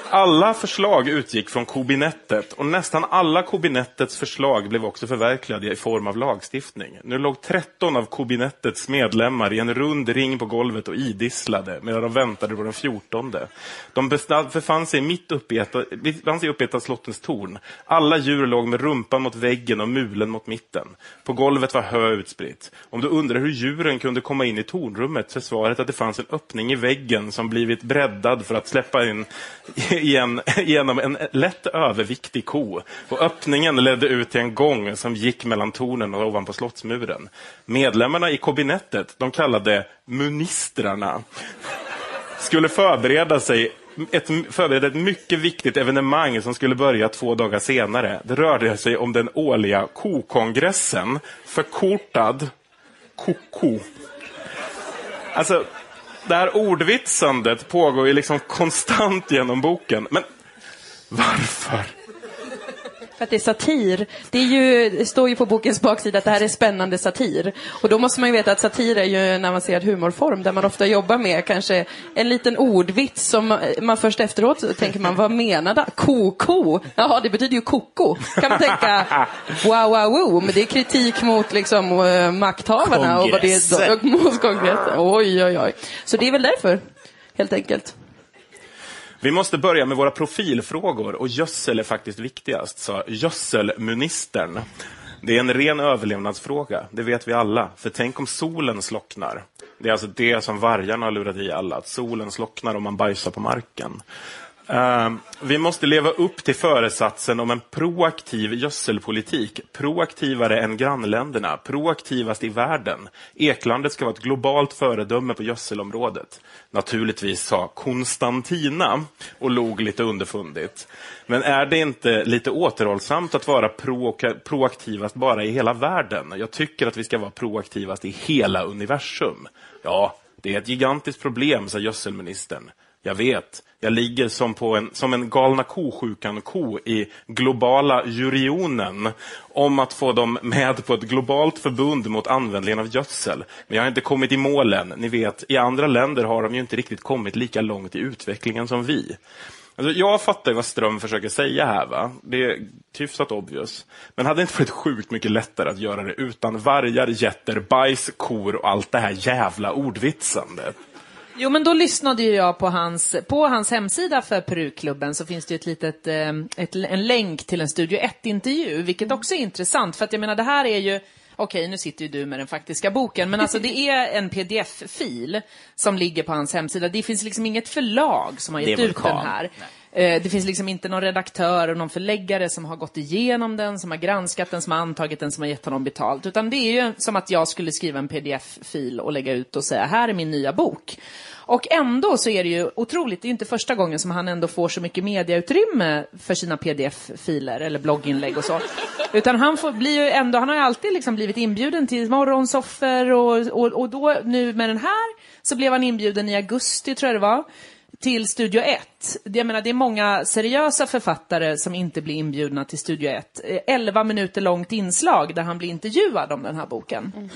Alla förslag utgick från kobinettet och nästan alla kobinettets förslag blev också förverkligade i form av lagstiftning. Nu låg 13 av kobinettets medlemmar i en rund ring på golvet och idisslade medan de väntade på den 14. De befann sig mitt uppe i ett, befann sig uppe i ett av slottens torn. Alla djur låg med rumpan mot väggen och mulen mot mitten. På golvet var hö utspritt. Om du undrar hur djuren kunde komma in i tornrummet så svaret att det fanns en öppning i väggen som blivit breddad för att släppa in igen, genom en lätt överviktig ko. Och öppningen ledde ut till en gång som gick mellan tornen och ovanpå slottsmuren. Medlemmarna i kabinettet, de kallade ministrarna, skulle förbereda sig ett, förbereda ett mycket viktigt evenemang som skulle börja två dagar senare. Det rörde sig om den årliga kokongressen, förkortad koko. Alltså, det här ordvitsandet pågår ju liksom konstant genom boken. Men varför?
För att det är satir. Det, är ju, det står ju på bokens baksida att det här är spännande satir. Och då måste man ju veta att satir är ju en avancerad humorform där man ofta jobbar med kanske en liten ordvits som man först efteråt tänker man, vad menade Ko-ko? Jaha, det betyder ju koko. Kan man tänka, wow, wow, wow. Men det är kritik mot liksom eh, makthavarna och vad det är,
Kongressen.
mot kongressen. Oj, oj, oj. Så det är väl därför, helt enkelt.
Vi måste börja med våra profilfrågor och gödsel är faktiskt viktigast, sa gödselministern. Det är en ren överlevnadsfråga, det vet vi alla. För tänk om solen slocknar. Det är alltså det som vargarna har lurat i alla, att solen slocknar om man bajsar på marken. Ehm, vi måste leva upp till föresatsen om en proaktiv gödselpolitik. Proaktivare än grannländerna, proaktivast i världen. Eklandet ska vara ett globalt föredöme på gödselområdet. Naturligtvis sa Konstantina och log lite underfundigt. Men är det inte lite återhållsamt att vara pro proaktivast bara i hela världen? Jag tycker att vi ska vara proaktivast i hela universum. Ja, det är ett gigantiskt problem, sa gödselministern. Jag vet, jag ligger som, på en, som en galna ko-sjukan-ko i globala jurionen om att få dem med på ett globalt förbund mot användningen av gödsel. Men jag har inte kommit i målen. Ni vet, i andra länder har de ju inte riktigt kommit lika långt i utvecklingen som vi. Alltså, jag fattar ju vad Ström försöker säga här. va? Det är hyfsat obvious. Men hade det inte varit sjukt mycket lättare att göra det utan vargar, getter, bajs, kor och allt det här jävla ordvitsandet?
Jo, men då lyssnade ju jag på hans, på hans hemsida för Peruklubben så finns det ju ett litet, eh, ett, en länk till en Studio 1-intervju, vilket också är intressant. För att jag menar, det här är ju, okej, nu sitter ju du med den faktiska boken, men alltså det är en pdf-fil som ligger på hans hemsida. Det finns liksom inget förlag som har gett ut den här. Eh, Eh, det finns liksom inte någon redaktör och någon förläggare som har gått igenom den, som har granskat den, som har antagit den, som har gett honom betalt. Utan det är ju som att jag skulle skriva en pdf-fil och lägga ut och säga, här är min nya bok. Och ändå så är det ju otroligt, det är ju inte första gången som han ändå får så mycket mediautrymme för sina pdf-filer eller blogginlägg och så. Utan han får, blir ju ändå, han har ju alltid liksom blivit inbjuden till morgonsoffer och, och, och då nu med den här så blev han inbjuden i augusti tror jag det var till Studio 1. Jag menar, det är många seriösa författare som inte blir inbjudna till Studio 1. Eh, 11 minuter långt inslag där han blir intervjuad om den här boken.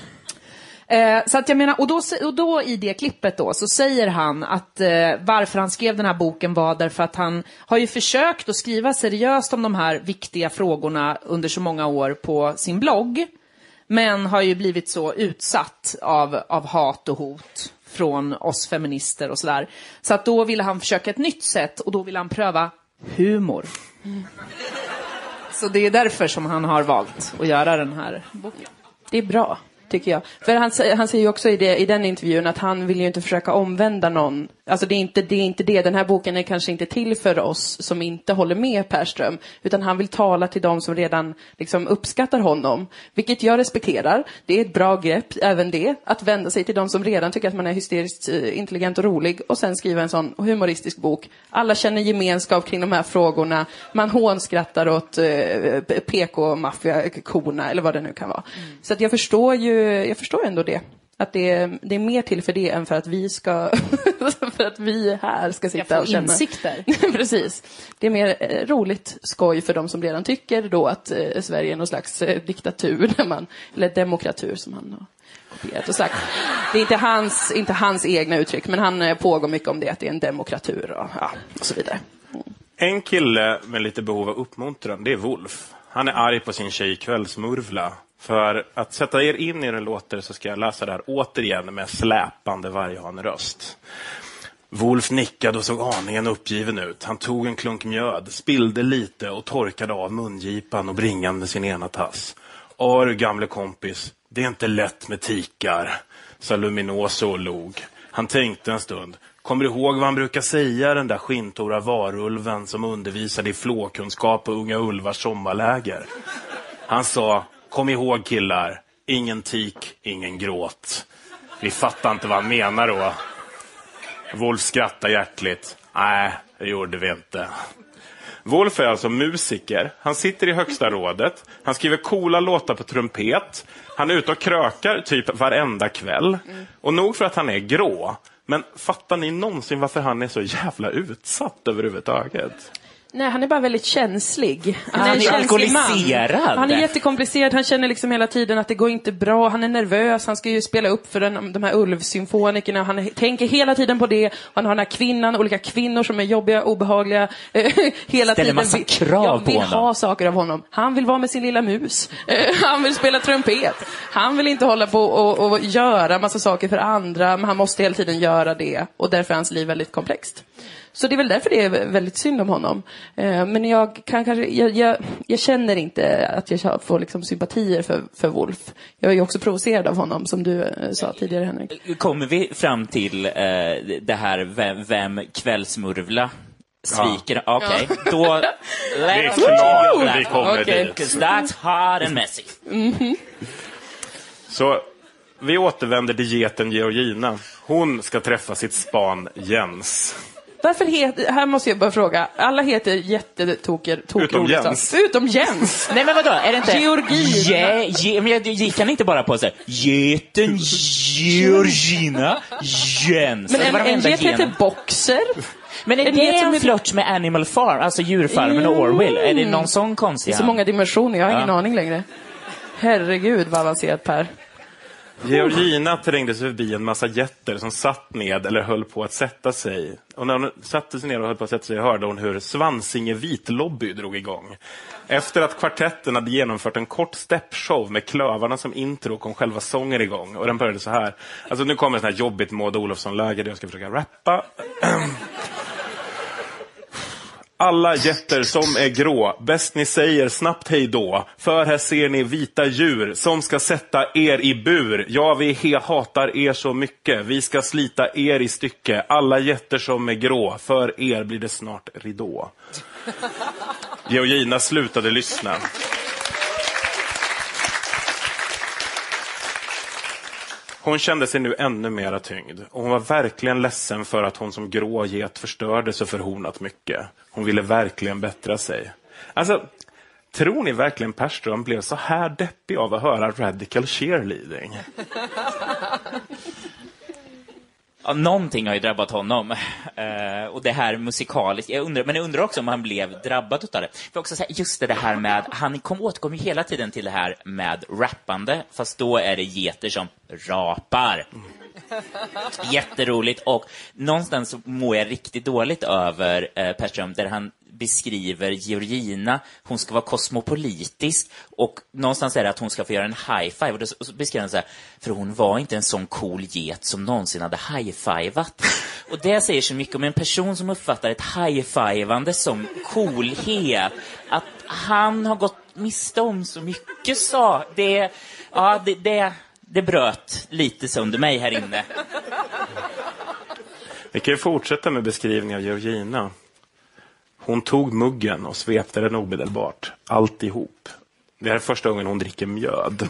Eh, så att jag menar, och då, och då i det klippet då så säger han att eh, varför han skrev den här boken var därför att han har ju försökt att skriva seriöst om de här viktiga frågorna under så många år på sin blogg. Men har ju blivit så utsatt av, av hat och hot från oss feminister och sådär. Så att då ville han försöka ett nytt sätt och då ville han pröva humor. Så det är därför som han har valt att göra den här boken.
Det är bra, tycker jag. För han, han säger ju också i, det, i den intervjun att han vill ju inte försöka omvända någon. Alltså det är, inte, det är inte det. Den här boken är kanske inte till för oss som inte håller med Perström. Utan han vill tala till de som redan liksom, uppskattar honom. Vilket jag respekterar. Det är ett bra grepp, även det. Att vända sig till de som redan tycker att man är hysteriskt eh, intelligent och rolig. Och sen skriva en sån humoristisk bok. Alla känner gemenskap kring de här frågorna. Man hånskrattar åt eh, PK-maffiakorna eller vad det nu kan vara. Så att jag förstår ju, jag förstår ändå det. Att det är, det är mer till för det än för att vi ska, för att vi här ska sitta
få
och känna.
insikter.
Precis. Det är mer eh, roligt skoj för de som redan tycker då att eh, Sverige är någon slags eh, diktatur, där man, eller demokratur som han har kopierat och sagt. Det är inte hans, inte hans egna uttryck, men han eh, pågår mycket om det, att det är en demokratur och, ja, och så vidare.
En kille med lite behov av uppmuntran, det är Wolf. Han är arg på sin tjej Kvällsmurvla. För att sätta er in i hur den låter så ska jag läsa det här återigen med släpande varghaneröst. Wolf nickade och såg aningen uppgiven ut. Han tog en klunk mjöd, spillde lite och torkade av mungipan och bringan med sin ena tass. Aru du gamle kompis, det är inte lätt med tikar, sa Luminoso och log. Han tänkte en stund. Kommer du ihåg vad han brukar säga, den där skintora varulven som undervisade i flåkunskap på Unga Ulvars sommarläger? Han sa, kom ihåg killar, ingen tik, ingen gråt. Vi fattar inte vad han menar då. Wolf skrattar hjärtligt. Nej, det gjorde vi inte. Wolf är alltså musiker. Han sitter i högsta rådet. Han skriver coola låtar på trumpet. Han är ute och krökar typ varenda kväll. Och nog för att han är grå. Men fattar ni någonsin varför han är så jävla utsatt överhuvudtaget?
Nej, han är bara väldigt känslig.
Han är
en känslig man. Han är jättekomplicerad. Han känner liksom hela tiden att det går inte bra. Han är nervös. Han ska ju spela upp för den, de här ulvsymfonikerna. Han tänker hela tiden på det. Han har den här kvinnan, olika kvinnor som är jobbiga, obehagliga. hela
Ställer
tiden.
massa
vill-
krav
jag
på
vill
honom.
ha saker av honom. Han vill vara med sin lilla mus. Eh, Han vill spela trumpet. Han vill inte hålla på och, och göra massa saker för andra, men han måste hela tiden göra det. Och därför är hans liv väldigt komplext. Så det är väl därför det är väldigt synd om honom. Eh, Men jag kan kanske, jag, jag, jag känner inte att jag får liksom sympatier för, för Wolf. Jag är ju också provocerad av honom, som du eh, sa tidigare Henrik.
Kommer vi fram till eh, det här vem, vem kvällsmurvla sviker? Okej, då...
Det är
Let's
klart
do that.
vi kommer
Okej,
dit.
'cause that's hard and messy.
Så vi återvänder till geten Georgina. Hon ska träffa sitt span Jens.
Varför heter, här måste jag bara fråga, alla heter jättetoker,
Utom
tokroliga
Jens.
Utom Jens!
Nej men vadå, är det inte...
Georgina.
Ja, ge, men jag- gick han inte bara på så här, geten Georgina Jens?
Men
Det
en, en get heter Boxer.
Men är
en
det en
är-
flört med Animal Farm, alltså djurfarmen och Orwell? Är det någon sån
Det
konstig
är så många dimensioner, jag har ingen
Ja.
aning längre. Herregud vad avancerat Per.
Georgina trängde sig förbi en massa getter som satt ned eller höll på att sätta sig. Och när hon satte sig ner och höll på att sätta sig hörde hon hur Svansinge vitlobby drog igång. Efter att kvartetten hade genomfört en kort steppshow med klövarna som intro kom själva sången igång. Och den började så här. Alltså nu kommer ett sånt här jobbigt Maud Olofsson-läge där jag ska försöka rappa. Alla jätter som är grå, bäst ni säger snabbt hej då. För här ser ni vita djur som ska sätta er i bur. Ja, vi hatar er så mycket. Vi ska slita er i stycke. Alla jätter som är grå, för er blir det snart ridå. Georgina slutade lyssna. Hon kände sig nu ännu mera tyngd och hon var verkligen ledsen för att hon som grå get förstörde så förhornat mycket. Hon ville verkligen bättra sig. Alltså, tror ni verkligen Perström blev så här deppig av att höra radical cheerleading?
Ja, någonting har ju drabbat honom. Eh, och det här musikaliskt. Jag undrar, men jag undrar också om han blev drabbad utav det. För också säga, just det här med, han kom, återkom ju hela tiden till det här med rappande, fast då är det geter som rapar. Jätteroligt och någonstans så mår jag riktigt dåligt över eh, Perström där han beskriver Georgina, hon ska vara kosmopolitisk och någonstans är det att hon ska få göra en high-five och då så beskriver han så här, för hon var inte en sån cool get som någonsin hade high-fivat. Och det säger så mycket om en person som uppfattar ett high-fivande som coolhet, att han har gått miste om så mycket sa, det, ja, det, det, det bröt lite sönder mig här inne.
Vi kan ju fortsätta med beskrivningen av Georgina. Hon tog muggen och svepte den omedelbart. Alltihop. Det här är första gången hon dricker mjöd.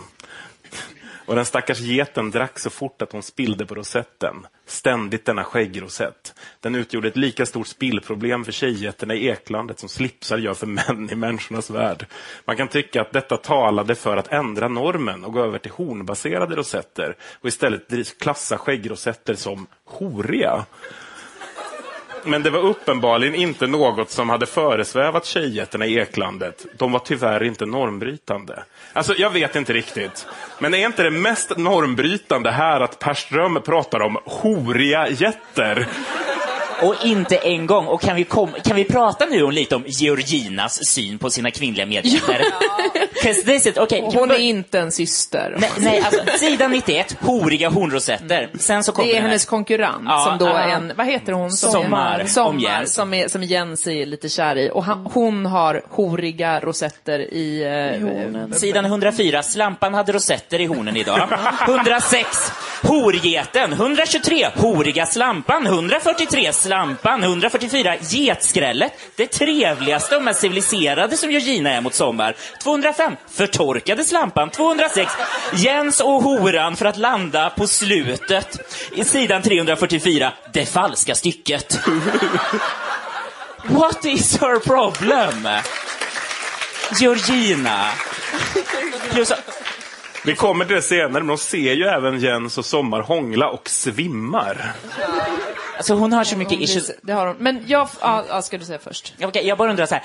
Och den stackars geten drack så fort att hon spillde på rosetten. Ständigt denna skäggrosett. Den utgjorde ett lika stort spillproblem för tjejgetterna i eklandet som slipsar gör för män i människornas värld. Man kan tycka att detta talade för att ändra normen och gå över till hornbaserade rosetter och istället klassa skäggrosetter som horiga. Men det var uppenbarligen inte något som hade föresvävat tjejjätterna i eklandet. De var tyvärr inte normbrytande. Alltså, jag vet inte riktigt. Men är inte det mest normbrytande här att Per Ström pratar om horiga jätter?
Och inte en gång. Och kan vi, kom, kan vi prata nu om lite om Georginas syn på sina kvinnliga medhjälpare? 'Cause this is- okay,
Hon är inte en syster.
Nej, nej alltså, sidan 91, horiga hornrosetter. Sen så kommer
Det är hennes konkurrent
Ja,
som då är en, vad heter hon? Som
Sommar,
är, sommar
Jens.
som, är, som Jens är lite kär i. Och han, hon har horiga rosetter i... Eh,
Sidan 104, slampan hade rosetter i hornen idag. 106, horgeten. 123, horiga slampan. 143, slampan. 144, getskrället. Det trevligaste och mest civiliserade som Georgina är mot sommar. 205, förtorkade slampan. 206, Jens och horan för att landa på slutet. I sidan 344, det falska stycket. What is her problem? Georgina. Plus,
vi kommer till det senare, men de ser ju även Jens och Sommar hångla och svimmar.
Alltså hon har så mycket issues.
Det, har hon. Men jag, ja, ja, ska du säga först?
Ja, Okej, jag bara undrar så här.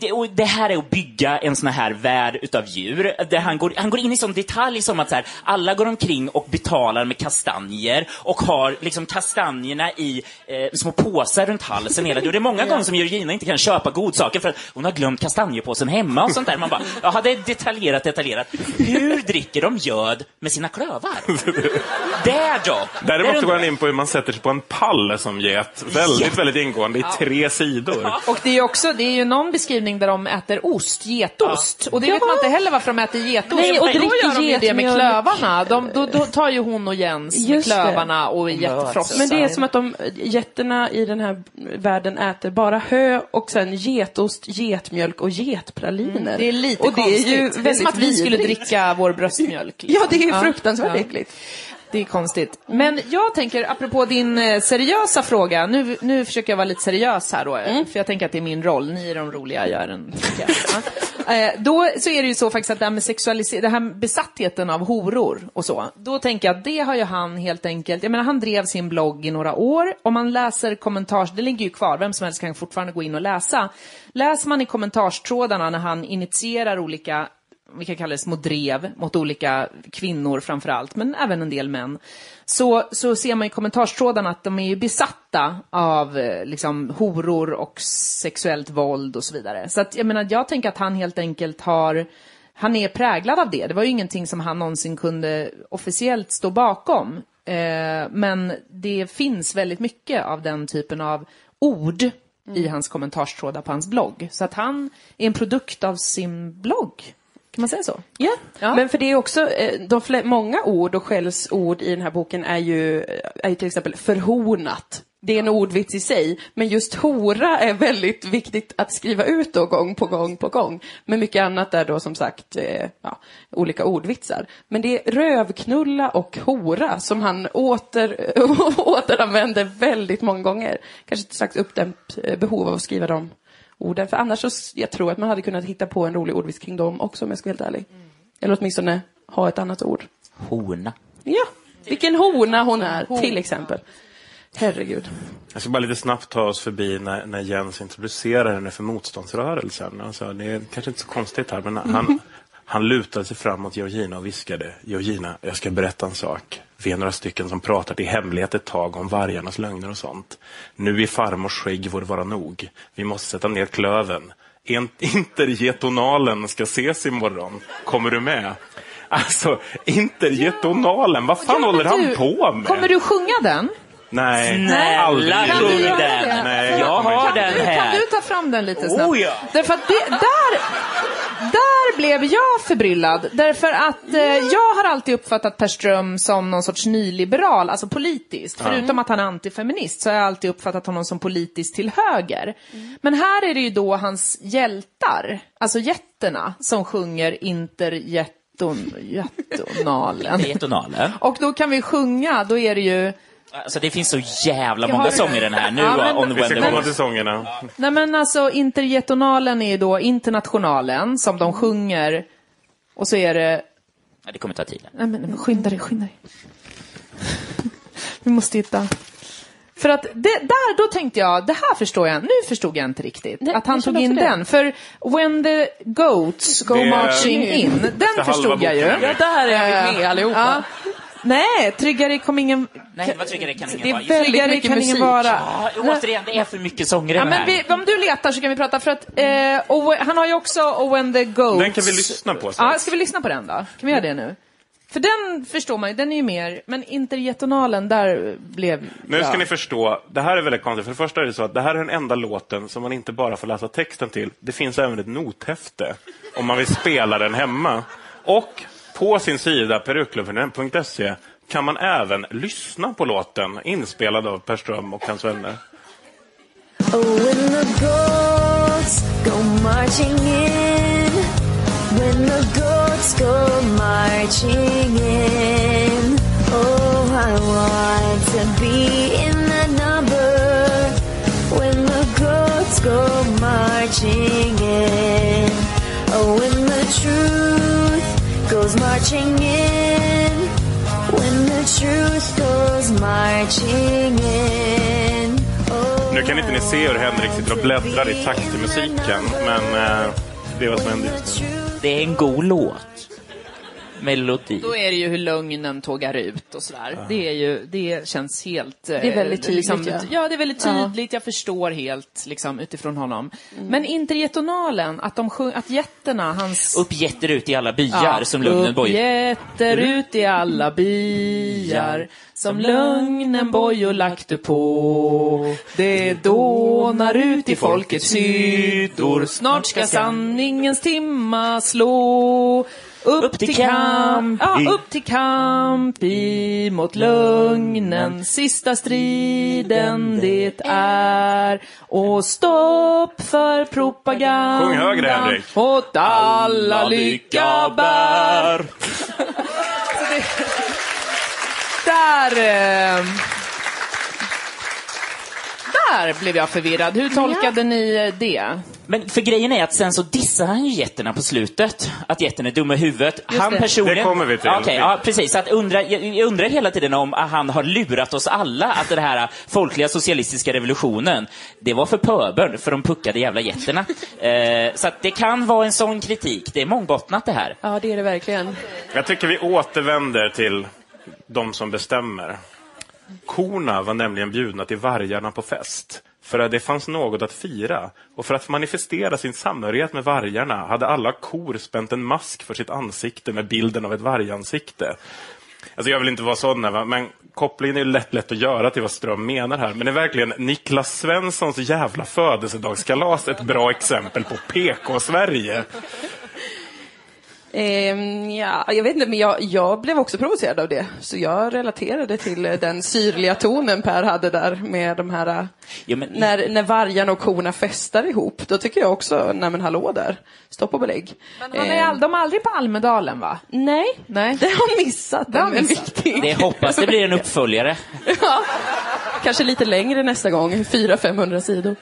Det, och det här är att bygga en sån här värld utav djur. Där han, går, han går in i sån detalj som att så här, alla går omkring och betalar med kastanjer och har liksom kastanjerna i eh, små påsar runt halsen hela. Och det är många gånger som Georgina inte kan köpa godsaker för att hon har glömt kastanjepåsen hemma och sånt där. Man bara, ja, det är detaljerat, detaljerat. Hur dricker de göd med sina klövar? Där då!
Däremot går han in på hur man sätter sig på en pall som get. Väldigt, väldigt ingående i tre sidor.
Och det är ju också, det är ju någon beskrivning där de äter ost, getost. Och det vet man inte heller varför de äter getost.
Nej, och
då
dricker
gör de ju det med klövarna. De, då, då tar ju hon och Jens med
Just det.
klövarna och jättefrossar.
Men det är som att de getterna i den här världen äter bara hö och sen getost, getmjölk och getpraliner.
Mm, Det är lite
och det är ju
konstigt. Det är som att vi skulle dricka vår bröstmjölk. liksom.
Ja, det är fruktansvärt
Ja.
äckligt.
Det är konstigt. Men jag tänker, apropå din eh, seriösa fråga, nu, nu försöker jag vara lite seriös här då,
Mm.
för jag tänker att det är min roll, ni är de roliga, jag är den. Eh, Då så är det ju så faktiskt att det här med sexualisering, det här med besattheten av horor och så, då tänker jag att det har ju han helt enkelt, jag menar han drev sin blogg i några år, om man läser kommentars, det ligger ju kvar, vem som helst kan fortfarande gå in och läsa. Läser man i kommentarstrådarna när han initierar olika vi kan kalla det små drev mot olika kvinnor framför allt, men även en del män. Så, så ser man i kommentarstrådarna att de är ju besatta av eh, liksom, horor och sexuellt våld och så vidare. Så att, jag menar, jag tänker att han helt enkelt har han är präglad av det. Det var ju ingenting som han någonsin kunde officiellt stå bakom. Eh, men det finns väldigt mycket av den typen av ord i hans kommentarstrådar på hans blogg. Så att han är en produkt av sin blogg. Kan man säga så?
Ja,
Ja.
men för det är också, eh, de flä- många ord och skällsord i den här boken är ju, är ju till exempel förhornat. Det är en ordvits i sig, men just hora är väldigt viktigt att skriva ut då gång på gång på gång. Men mycket annat är då som sagt eh, ja, olika ordvitsar. Men det är rövknulla och hora som han åter, återanvänder väldigt många gånger. Kanske ett slags uppdämt eh, behov av att skriva de orden. För annars så jag tror att man hade kunnat hitta på en rolig ordvits kring dem också om jag ska vara helt ärlig. Eller åtminstone ha ett annat ord.
Hona.
Ja, vilken hona hon är, till exempel. Herregud.
Jag ska bara lite snabbt ta oss förbi när, när Jens introducerar henne för motståndsrörelsen. Alltså, det är kanske inte så konstigt här, men han, han lutade sig fram mot Georgina och viskade. Georgina, jag ska berätta en sak. Vi är några stycken som pratat i hemlighet ett tag om vargarnas lögner och sånt. Nu i farmors skägg får vara nog. Vi måste sätta ner klöven. En, intergetonalen ska ses imorgon. Kommer du med? Alltså, intergetonalen, vad fan håller han
Du,
på med?
Kommer du sjunga den?
Nej,
Snälla,
aldrig.
Kan du göra
den.
det?
Nej,
jag har den
Kan
här.
du ta fram den lite snabbt?
Oh, ja.
Därför att det, där, där blev jag förbryllad. Därför att eh, jag har alltid uppfattat Per Ström som någon sorts nyliberal, alltså politiskt. Förutom att han är antifeminist så har jag alltid uppfattat honom som politiskt till höger. Men här är det ju då hans hjältar, alltså jätterna, som sjunger interjeton, jättonalen. Och då kan vi sjunga, då är det ju
Alltså det finns så jävla många
har-
sånger i den här nu
Ja, men-
on
Vi
when
ska
the
komma till sångerna.
Nej men alltså intergetonalen är ju då internationalen som de sjunger och så är det...
Ja, det kommer ta tid.
Nej men, nej, men skynda dig, skynda dig. Vi måste hitta... För att det, där, då tänkte jag, det här förstår jag, nu förstod jag inte riktigt.
Nej,
att han tog in
det.
den. För When the Goats Go
Det
Marching In, den förstod jag ju.
Ja, där är vi med allihopa.
Ja. Nej, tryggare kom ingen...
Nej, vad tryggare kan ingen
Det är
vara.
väldigt
Tryggare
mycket
kan
musik.
ingen vara.
Ja, återigen, det är för mycket sånger i
Ja, men
här.
vi, om du letar så kan vi prata för att, eh, han har ju också Och When the Goats.
Den kan vi lyssna på.
Ja, ska vi lyssna på den då? Kan vi göra det nu? För den förstår man ju, den är ju mer, men intergetonalen, där blev...
Nu ska
ja.
ni förstå, det här är väldigt konstigt. För det första är det så att det här är den enda låten som man inte bara får läsa texten till. Det finns även ett nothäfte om man vill spela den hemma. Och på sin sida, peruklubben.se, kan man även lyssna på låten inspelad av Per Ström och hans vänner.
Oh, when the goats go marching in, when the goats go marching in, oh, I want to be in number. When the goats go marching in, oh, when the truth goes marching in, when the truth goes marching in. Oh,
Nu kan inte ni se hur Henrik sitter och bläddrar i takt till musiken, men eh, det är vad som händer just nu.
Det är en god låt. Melodi.
Då är det ju hur lögnen tågar ut och sådär. Det, är ju, det känns helt...
Det är väldigt tydligt,
liksom,
ja.
ja. det är väldigt tydligt. Jag förstår helt liksom, utifrån honom. Men intergetonalen, att, de sjung, att jätterna, hans...
Upp jätter ut i alla byar som Lugnen
Upp
Boy.
jätter ut i alla byar som lögnen bojor lagt du på. Det dånar ut i folkets hyddor. Snart ska sanningens timma slå. Upp till kamp, ja, upp till kamp emot lögnen. Sista striden det är. Och stopp för propagandan.
Sjung högre, Henrik.
Åt alla lycka bär. Där... Eh, där blev jag förvirrad. Hur tolkade ni eh, det?
Men för grejen är att sen så dissar han ju getterna på slutet. Att jätten är dum i huvudet. han
det.
personligen...
Det kommer vi till.
Okej, ja precis. Att undra, jag, jag undrar hela tiden om att han har lurat oss alla att den här folkliga socialistiska revolutionen, det var för pöbeln, för de puckade jävla getterna. eh, så att det kan vara en sån kritik. Det är mångbottnat det här.
Ja, det är det verkligen.
Jag tycker vi återvänder till de som bestämmer. Korna var nämligen bjudna till vargarna på fest. För att det fanns något att fira. Och för att manifestera sin samhörighet med vargarna hade alla kor spänt en mask för sitt ansikte med bilden av ett vargansikte. Alltså jag vill inte vara sån, här, men kopplingen är ju lätt, lätt att göra till vad Ström menar här. Men är verkligen Niklas Svenssons jävla födelsedagskalas ett bra exempel på PK-Sverige?
Ehm, ja, jag vet inte, men jag, jag blev också provocerad av det. Så jag relaterade till eh, den syrliga tonen Per hade där med de här... eh,
Ja, men-
När, när vargarna och korna festar ihop, då tycker jag också, nej men hallå där, stopp och belägg.
Han är
Ehm,
all, de är aldrig på Almedalen, va?
Nej,
Nej.
det har han missat.
Det har missat.
Det hoppas det blir en uppföljare.
Kanske lite längre nästa gång, 400-500 sidor.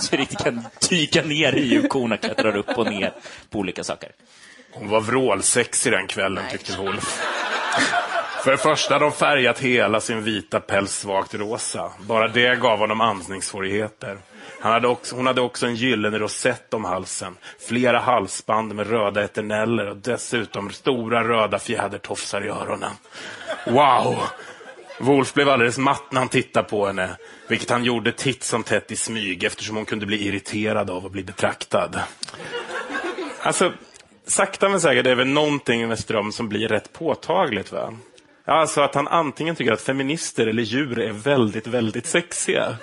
Så inte kan dyka ner i hur korna klättrar upp och ner på olika saker.
Hon var vrålsexig den kvällen, tyckte Wolf. För det första hade de färgat hela sin vita päls svagt rosa. Bara det gav honom andningssvårigheter. Han hade också, hon hade också en gyllene rosett om halsen, flera halsband med röda eterneller och dessutom stora röda fjädertofsar i öronen. Wow! Wolf blev alldeles matt när han tittade på henne, vilket han gjorde titt som tätt i smyg eftersom hon kunde bli irriterad av att bli betraktad. Alltså, sakta men säkert är det väl någonting med Ström som blir rätt påtagligt. Va? Alltså att han antingen tycker att feminister eller djur är väldigt, väldigt sexiga.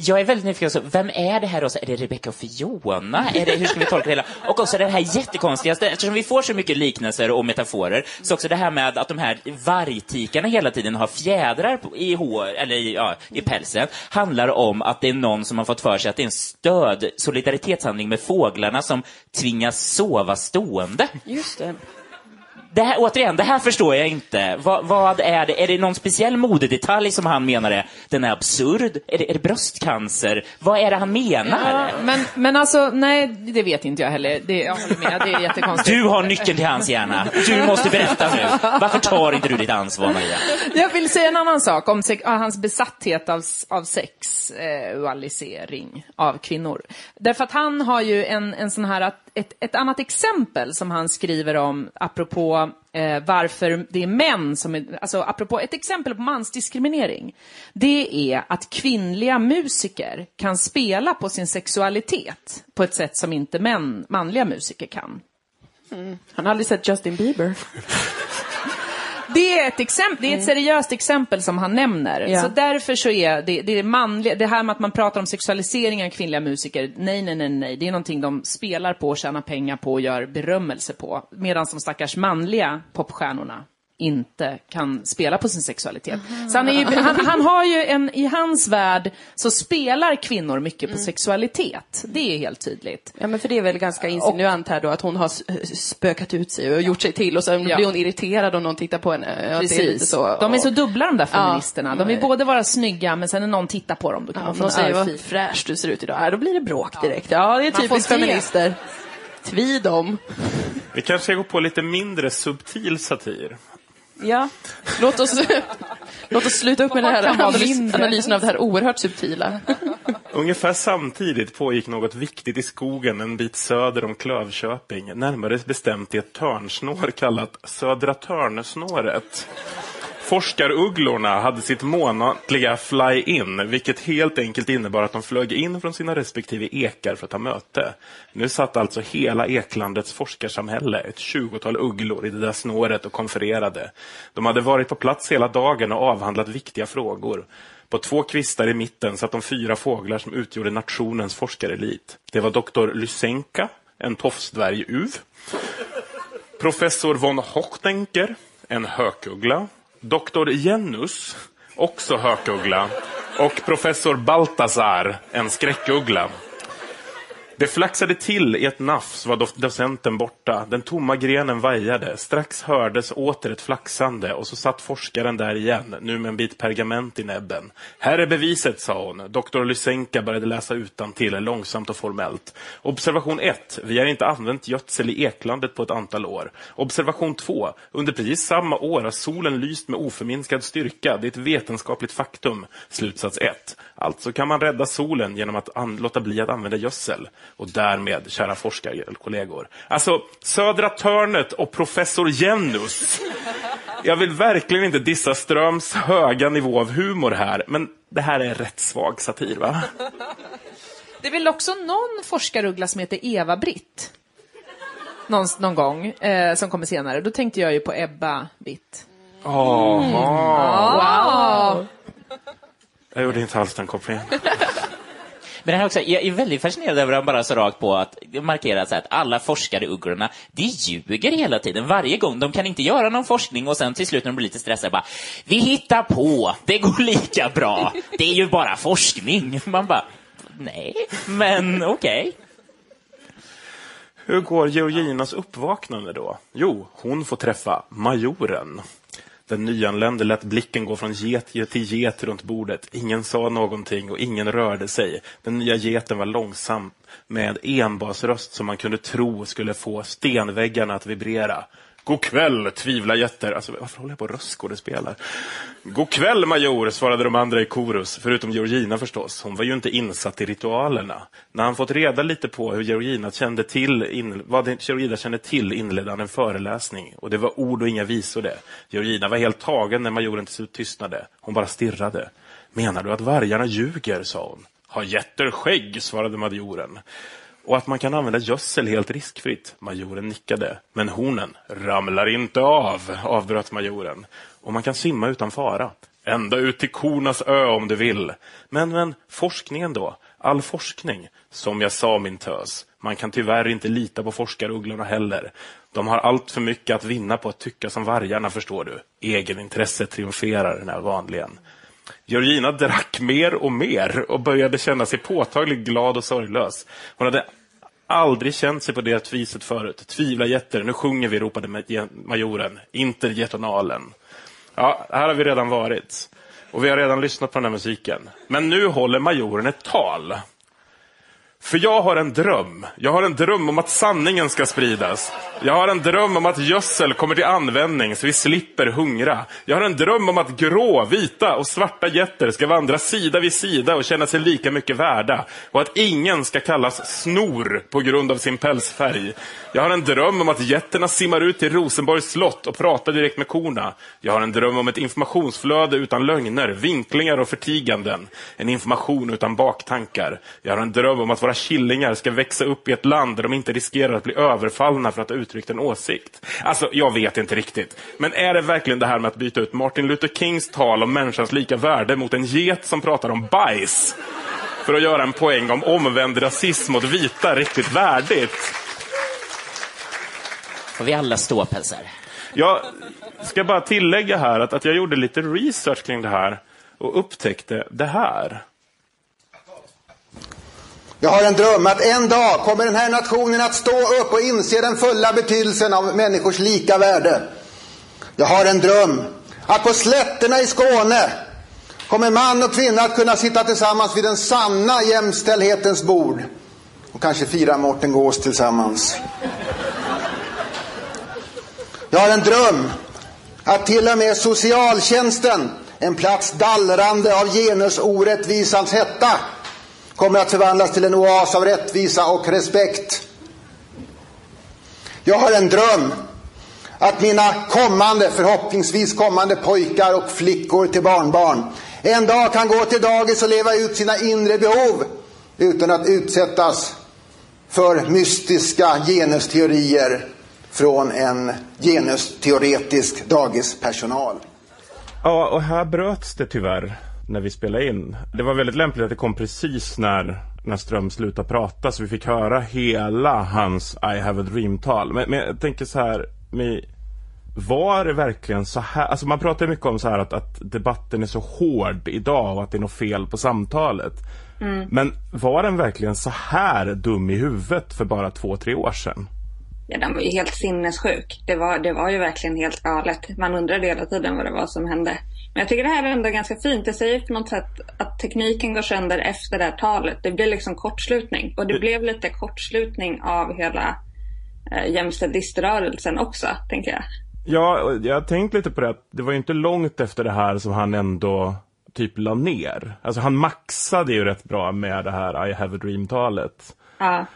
Jag är väldigt nyfiken, också, vem är det här då? Så Är det Rebecca och Fiona? Är det, hur ska vi tolka det hela? Och också det här jättekonstigaste, eftersom vi får så mycket liknelser och metaforer, så också det här med att de här vargtikarna hela tiden har fjädrar i hår, eller i, ja, i pälsen, handlar om att det är någon som har fått för sig att det är en stöd, solidaritetshandling med fåglarna som tvingas sova stående.
Just det.
Det här, återigen, det här förstår jag inte. Vad, vad är det? Är det någon speciell modedetalj som han menar är, den är absurd? Är det, är det bröstcancer? Vad är det han menar?
Men, men alltså, nej, det vet inte jag heller. Det, jag håller med, det är jättekonstigt.
Du har nyckeln till hans hjärna. Du måste berätta nu. Varför tar inte du ditt ansvar, Maria?
Jag vill säga en annan sak om sex, hans besatthet av, av sexualisering av kvinnor. Därför att han har ju en, en sån här, att- ett, ett annat exempel som han skriver om, apropå eh, varför det är män som är, alltså apropå ett exempel på mansdiskriminering. Det är att kvinnliga musiker kan spela på sin sexualitet på ett sätt som inte män, manliga musiker kan.
Han har aldrig sett Justin Bieber.
Det är ett exempel, det är ett seriöst exempel som han nämner.
Ja.
Så därför så är det, det är manliga, det här med att man pratar om sexualisering av kvinnliga musiker, nej, nej, nej, nej. Det är någonting de spelar på, tjänar pengar på och gör berömmelse på. Medan de stackars manliga popstjärnorna inte kan spela på sin sexualitet. Så han, är ju, han, han har ju en, i hans värld så spelar kvinnor mycket på sexualitet. Det är helt tydligt.
Ja, men för det är väl ganska insinuant här då att hon har spökat ut sig och gjort sig till och sen
Ja.
blir hon irriterad om någon tittar på henne. Ja,
Precis.
så.
De är så
och-
dubbla de där feministerna. De vill både vara snygga, men sen när någon tittar på dem, då kan
Ja,
man få
säger vad fräsch du ser ut idag, ja, då blir det bråk direkt. Ja, det är typiskt feminister. Tvi dem.
Vi kanske ska gå på lite mindre subtil satir.
Ja, låt oss... Låt oss sluta upp med den här analys, analysen av det här oerhört subtila.
Ungefär samtidigt pågick något viktigt i skogen en bit söder om Klövköping, närmare bestämt i ett törnsnår kallat Södra Törnsnåret. Forskarugglorna hade sitt månatliga fly-in, vilket helt enkelt innebar att de flög in från sina respektive ekar för att ta möte. Nu satt alltså hela eklandets forskarsamhälle, ett tjugotal ugglor, i det där snåret och konfererade. De hade varit på plats hela dagen och avhandlat viktiga frågor. På två kvistar i mitten satt de fyra fåglar som utgjorde nationens forskarelit. Det var doktor Lysenka, en tofsdvärg-uv. Professor von Hochdenker, en hökuggla. Doktor Jennus, också hökuggla. Och professor Baltasar, en skräckuggla. Det flaxade till i ett nafs var docenten borta. Den tomma grenen vajade. Strax hördes åter ett flaxande och så satt forskaren där igen, nu med en bit pergament i näbben. Här är beviset, sa hon. Doktor Lysenka började läsa utantill, långsamt och formellt. Observation 1. Vi har inte använt gödsel i eklandet på ett antal år. Observation 2. Under precis samma år har solen lyst med oförminskad styrka. Det är ett vetenskapligt faktum. Slutsats 1. Alltså kan man rädda solen genom att låta bli att använda gödsel. Och därmed, kära forskarkollegor. Alltså, Södra Törnet och professor Jennus. Jag vill verkligen inte dissa Ströms höga nivå av humor här, men det här är rätt svag satir, va?
Det är väl också någon forskaruggla som heter Eva-Britt? Någon, någon gång, eh, som kommer senare. Då tänkte jag ju på Ebba Witt.
Jaha.
Wow!
Jag gjorde inte alls den kopplingen.
Men här också, jag är väldigt fascinerad över att han bara så rakt på att markera så här, att alla forskare ugglorna, de ljuger hela tiden. Varje gång. De kan inte göra någon forskning och sen till slut när de blir lite stressade bara, vi hittar på, det går lika bra. Det är ju bara forskning. Man bara, nej, men okej.
Hur går Georginas uppvaknande då? Jo, hon får träffa majoren. Den nyanlände lät blicken gå från get till get runt bordet. Ingen sa någonting och ingen rörde sig. Den nya geten var långsam med en enbasröst som man kunde tro skulle få stenväggarna att vibrera. God kväll, tvivla jätter. Alltså, varför håller jag på och röstskådespelar? God kväll, major, svarade de andra i korus, förutom Georgina förstås. Hon var ju inte insatt i ritualerna. När han fått reda lite på hur Georgina kände till, in, vad Georgina kände till inledde han en föreläsning. Och det var ord och inga visor det. Georgina var helt tagen när majoren till slut tystnade. Hon bara stirrade. Menar du att vargarna ljuger, sa hon. Har jätter skägg, svarade majoren. Och att man kan använda gödsel helt riskfritt. Majoren nickade. Men hornen ramlar inte av, avbröt majoren. Och man kan simma utan fara. Ända ut till kornas ö om du vill. Men, men, forskningen då? All forskning? Som jag sa, min tös. Man kan tyvärr inte lita på forskarugglorna heller. De har allt för mycket att vinna på att tycka som vargarna, förstår du. Egenintresset triumferar när vanligen. Georgina drack mer och mer och började känna sig påtagligt glad och sorglös. Hon hade aldrig känt sig på det viset förut. Tvivla jätter, nu sjunger vi, ropade majoren. Intergetonalen. Ja, här har vi redan varit. Och vi har redan lyssnat på den här musiken. Men nu håller majoren ett tal. För jag har en dröm. Jag har en dröm om att sanningen ska spridas. Jag har en dröm om att gödsel kommer till användning så vi slipper hungra. Jag har en dröm om att grå, vita och svarta getter ska vandra sida vid sida och känna sig lika mycket värda. Och att ingen ska kallas snor på grund av sin pälsfärg. Jag har en dröm om att getterna simmar ut till Rosenborgs slott och pratar direkt med korna. Jag har en dröm om ett informationsflöde utan lögner, vinklingar och förtiganden. En information utan baktankar. Jag har en dröm om att våra killingar ska växa upp i ett land där de inte riskerar att bli överfallna för att ha uttryckt en åsikt. Alltså, jag vet inte riktigt. Men är det verkligen det här med att byta ut Martin Luther Kings tal om människans lika värde mot en get som pratar om bajs? För att göra en poäng om omvänd rasism mot vita riktigt värdigt?
Får vi alla ståpälsar?
Jag ska bara tillägga här att, att jag gjorde lite research kring det här och upptäckte det här.
Jag har en dröm att en dag kommer den här nationen att stå upp och inse den fulla betydelsen av människors lika värde. Jag har en dröm att på slätterna i Skåne kommer man och kvinna att kunna sitta tillsammans vid den sanna jämställdhetens bord och kanske fira Mårten Gås tillsammans. Jag har en dröm att till och med socialtjänsten en plats dallrande av genusorättvisans hetta, kommer att förvandlas till en oas av rättvisa och respekt. Jag har en dröm att mina kommande, förhoppningsvis kommande pojkar och flickor till barnbarn en dag kan gå till dagis och leva ut sina inre behov utan att utsättas för mystiska genusteorier från en genusteoretisk dagispersonal.
Ja, och här bröts det tyvärr när vi spelade in. Det var väldigt lämpligt att det kom precis när, när Ström slutade prata så vi fick höra hela hans I have a dream-tal. Men, men jag tänker så här, med, var det verkligen så här? Alltså man pratar mycket om så här att, att debatten är så hård idag och att det är något fel på samtalet.
Mm.
Men var den verkligen så här dum i huvudet för bara två, tre år sedan?
Ja, den var ju helt sinnessjuk. Det var, det var ju verkligen helt galet. Man undrade hela tiden vad det var som hände. Men jag tycker det här är ändå ganska fint. Det säger på något sätt att tekniken går sönder efter det här talet. Det blir liksom kortslutning. Och det blev lite kortslutning av hela eh, jämställdhetsrörelsen också, tänker jag.
Ja, jag har tänkt lite på det att det var ju inte långt efter det här som han ändå typ la ner. Alltså han maxade ju rätt bra med det här I have a dream-talet.
Ja.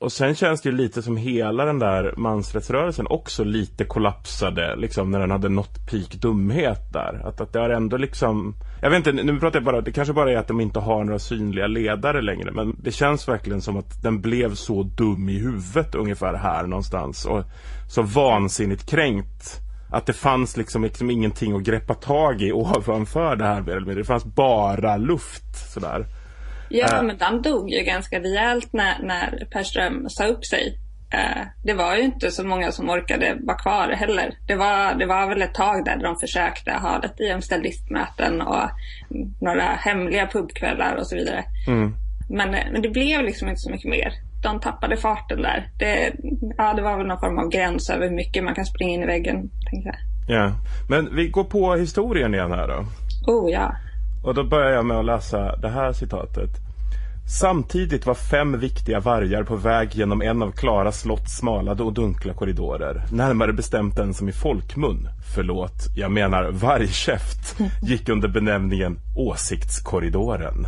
Och sen känns det ju lite som hela den där mansrättsrörelsen också lite kollapsade liksom när den hade nått peak dumhet där. Att, att det har ändå liksom Jag vet inte, nu pratar jag bara, det kanske bara är att de inte har några synliga ledare längre men det känns verkligen som att den blev så dum i huvudet ungefär här någonstans och så vansinnigt kränkt att det fanns liksom, liksom ingenting att greppa tag i ovanför det här mer eller mindre. Det fanns bara luft sådär.
Ja,
Eh.
men den dog ju ganska rejält när, när Per Ström sa upp sig. Eh, det var ju inte så många som orkade vara kvar heller. Det var, det var väl ett tag där de försökte ha lite jämställdhetsmöten och några hemliga pubkvällar och så vidare.
Mm.
Men, eh, men det blev liksom inte så mycket mer. De tappade farten där. Det, ja, det var väl någon form av gräns över hur mycket man kan springa in i väggen, jag.
Ja. Men vi går på historien igen här då.
Oh ja.
Och då börjar jag med att läsa det här citatet. Samtidigt var fem viktiga vargar på väg genom en av Klara slotts smala och dunkla korridorer. Närmare bestämt den som i folkmun, förlåt, jag menar vargkäft, gick under benämningen Åsiktskorridoren.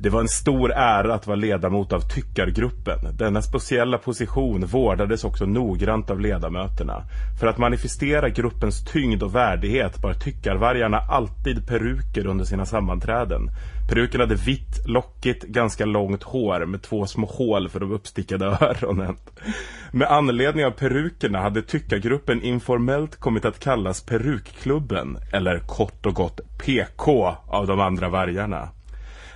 Det var en stor ära att vara ledamot av tyckargruppen. Denna speciella position vårdades också noggrant av ledamöterna. För att manifestera gruppens tyngd och värdighet bar tyckarvargarna alltid peruker under sina sammanträden. Peruken hade vitt, lockigt, ganska långt hår med två små hål för de uppstickade öronen. Med anledning av perukerna hade tyckargruppen informellt kommit att kallas Perukklubben, eller kort och gott PK av de andra vargarna.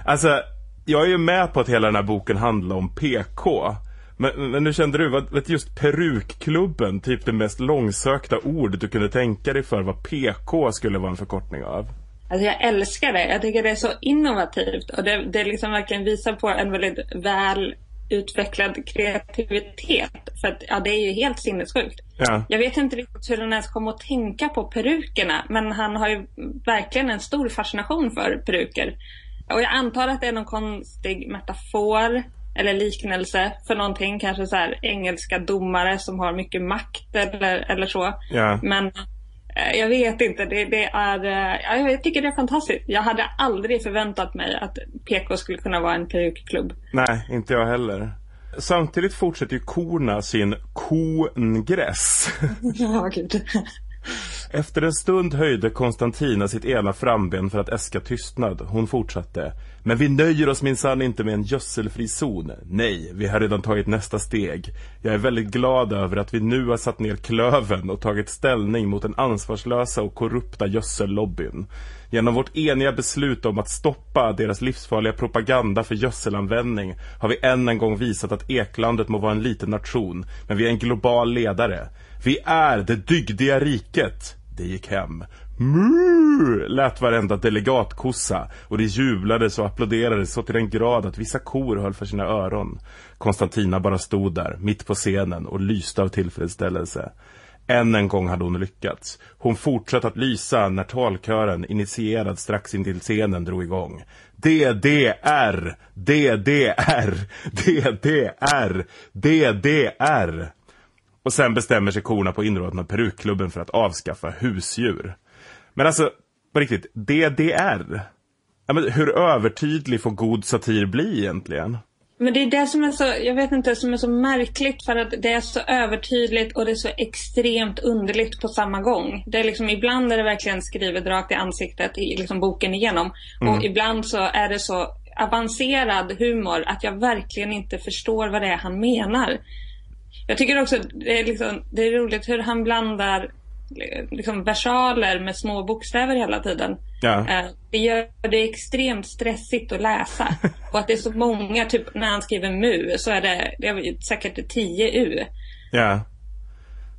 Alltså, jag är ju med på att hela den här boken handlar om PK. Men, men hur kände du? Var just perukklubben typ det mest långsökta ord du kunde tänka dig för vad PK skulle vara en förkortning av?
Alltså jag älskar det. Jag tycker det är så innovativt och det, det liksom verkligen visar på en väldigt väl utvecklad kreativitet. För att ja, det är ju helt sinnessjukt.
Ja.
Jag vet inte riktigt hur han ens kom att tänka på perukerna men han har ju verkligen en stor fascination för peruker. Och jag antar att det är någon konstig metafor eller liknelse för någonting. Kanske så här engelska domare som har mycket makt eller, eller så.
Ja.
Men eh, jag vet inte. Det, det är, eh, ja, jag tycker det är fantastiskt. Jag hade aldrig förväntat mig att PK skulle kunna vara en perukklubb.
Nej, inte jag heller. Samtidigt fortsätter ju korna sin kongress.
Ja, gud.
Efter en stund höjde Konstantina sitt ena framben för att äska tystnad. Hon fortsatte. Men vi nöjer oss minsann inte med en gödselfri zon. Nej, vi har redan tagit nästa steg. Jag är väldigt glad över att vi nu har satt ner klöven och tagit ställning mot den ansvarslösa och korrupta gödsellobbyn. Genom vårt eniga beslut om att stoppa deras livsfarliga propaganda för gödselanvändning har vi än en gång visat att Eklandet må vara en liten nation, men vi är en global ledare. Vi är det dygdiga riket. Det gick hem. Mu! lät varenda delegatkossa och det jublades och applåderades så till den grad att vissa kor höll för sina öron. Konstantina bara stod där, mitt på scenen och lyste av tillfredsställelse. Än en gång hade hon lyckats. Hon fortsatte att lysa när talkören, initierad strax intill scenen, drog igång. DDR, DDR, DDR, DDR. Och sen bestämmer sig korna på inrådan av perukklubben för att avskaffa husdjur. Men alltså, på riktigt, DDR. Ja, men hur övertydlig får god satir bli egentligen?
Men det är det som är så, jag vet inte, som är så märkligt för att det är så övertydligt och det är så extremt underligt på samma gång. Det är liksom, ibland är det verkligen skrivet rakt i ansiktet i liksom boken igenom.
Mm.
Och ibland så är det så avancerad humor att jag verkligen inte förstår vad det är han menar. Jag tycker också det är, liksom, det är roligt hur han blandar liksom versaler med små bokstäver hela tiden.
Ja.
Eh, Det gör det extremt stressigt att läsa. Och att det är så många, typ när han skriver mu så är det, det är säkert 10 u.
Ja.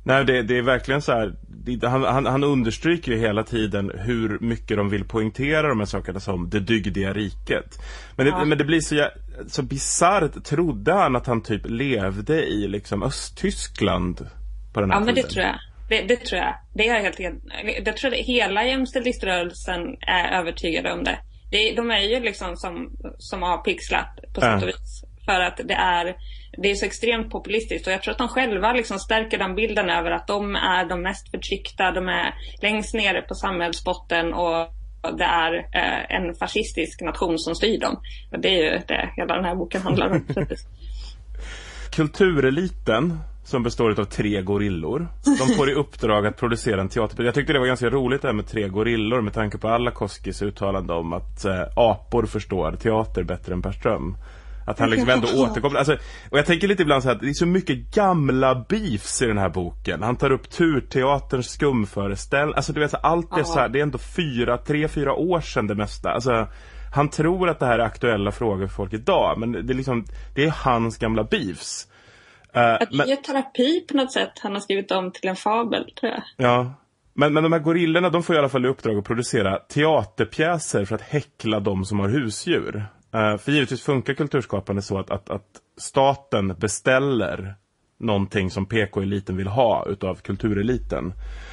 Nej, det, det är verkligen så här. Det, han, han, han understryker ju hela tiden hur mycket de vill poängtera de här sakerna som det dygdiga riket. Men det,
Ja.
men det blir så, så bisarrt. Trodde han att han typ levde i liksom Östtyskland på den här
Ja men det
tiden?
tror jag. Det, det tror jag. Det är jag helt, Jag tror att hela jämställdhetsrörelsen är övertygade om det. det. De är ju liksom som, som avpixlat på sätt och vis. För att det är, det är så extremt populistiskt och jag tror att de själva liksom stärker den bilden över att de är de mest förtryckta, de är längst nere på samhällsbotten och det är eh, en fascistisk nation som styr dem. Och det är ju det hela den här boken handlar om.
Kultureliten som består av tre gorillor. De får i uppdrag att producera en teater. Jag tyckte det var ganska roligt det här med tre gorillor med tanke på alla Koskis uttalande om att eh, apor förstår teater bättre än Per Ström. Att han liksom ändå återkopplar. Alltså, och jag tänker lite ibland så här, att det är så mycket gamla beefs i den här boken. Han tar upp turteaterns skumföreställning. Alltså du vet, så allt är så här, det är ändå fyra, tre, fyra år sedan det mesta. Alltså, han tror att det här är aktuella frågor för folk idag, men det är liksom, det är hans gamla beefs. Eh,
Att det är terapi på något sätt han har skrivit om till en fabel tror jag.
Ja. Men, men de här gorillorna de får i alla fall i uppdrag att producera teaterpjäser för att häckla de som har husdjur. Eh, för givetvis funkar kulturskapande så att, att, att staten beställer någonting som PK-eliten vill ha utav kultureliten.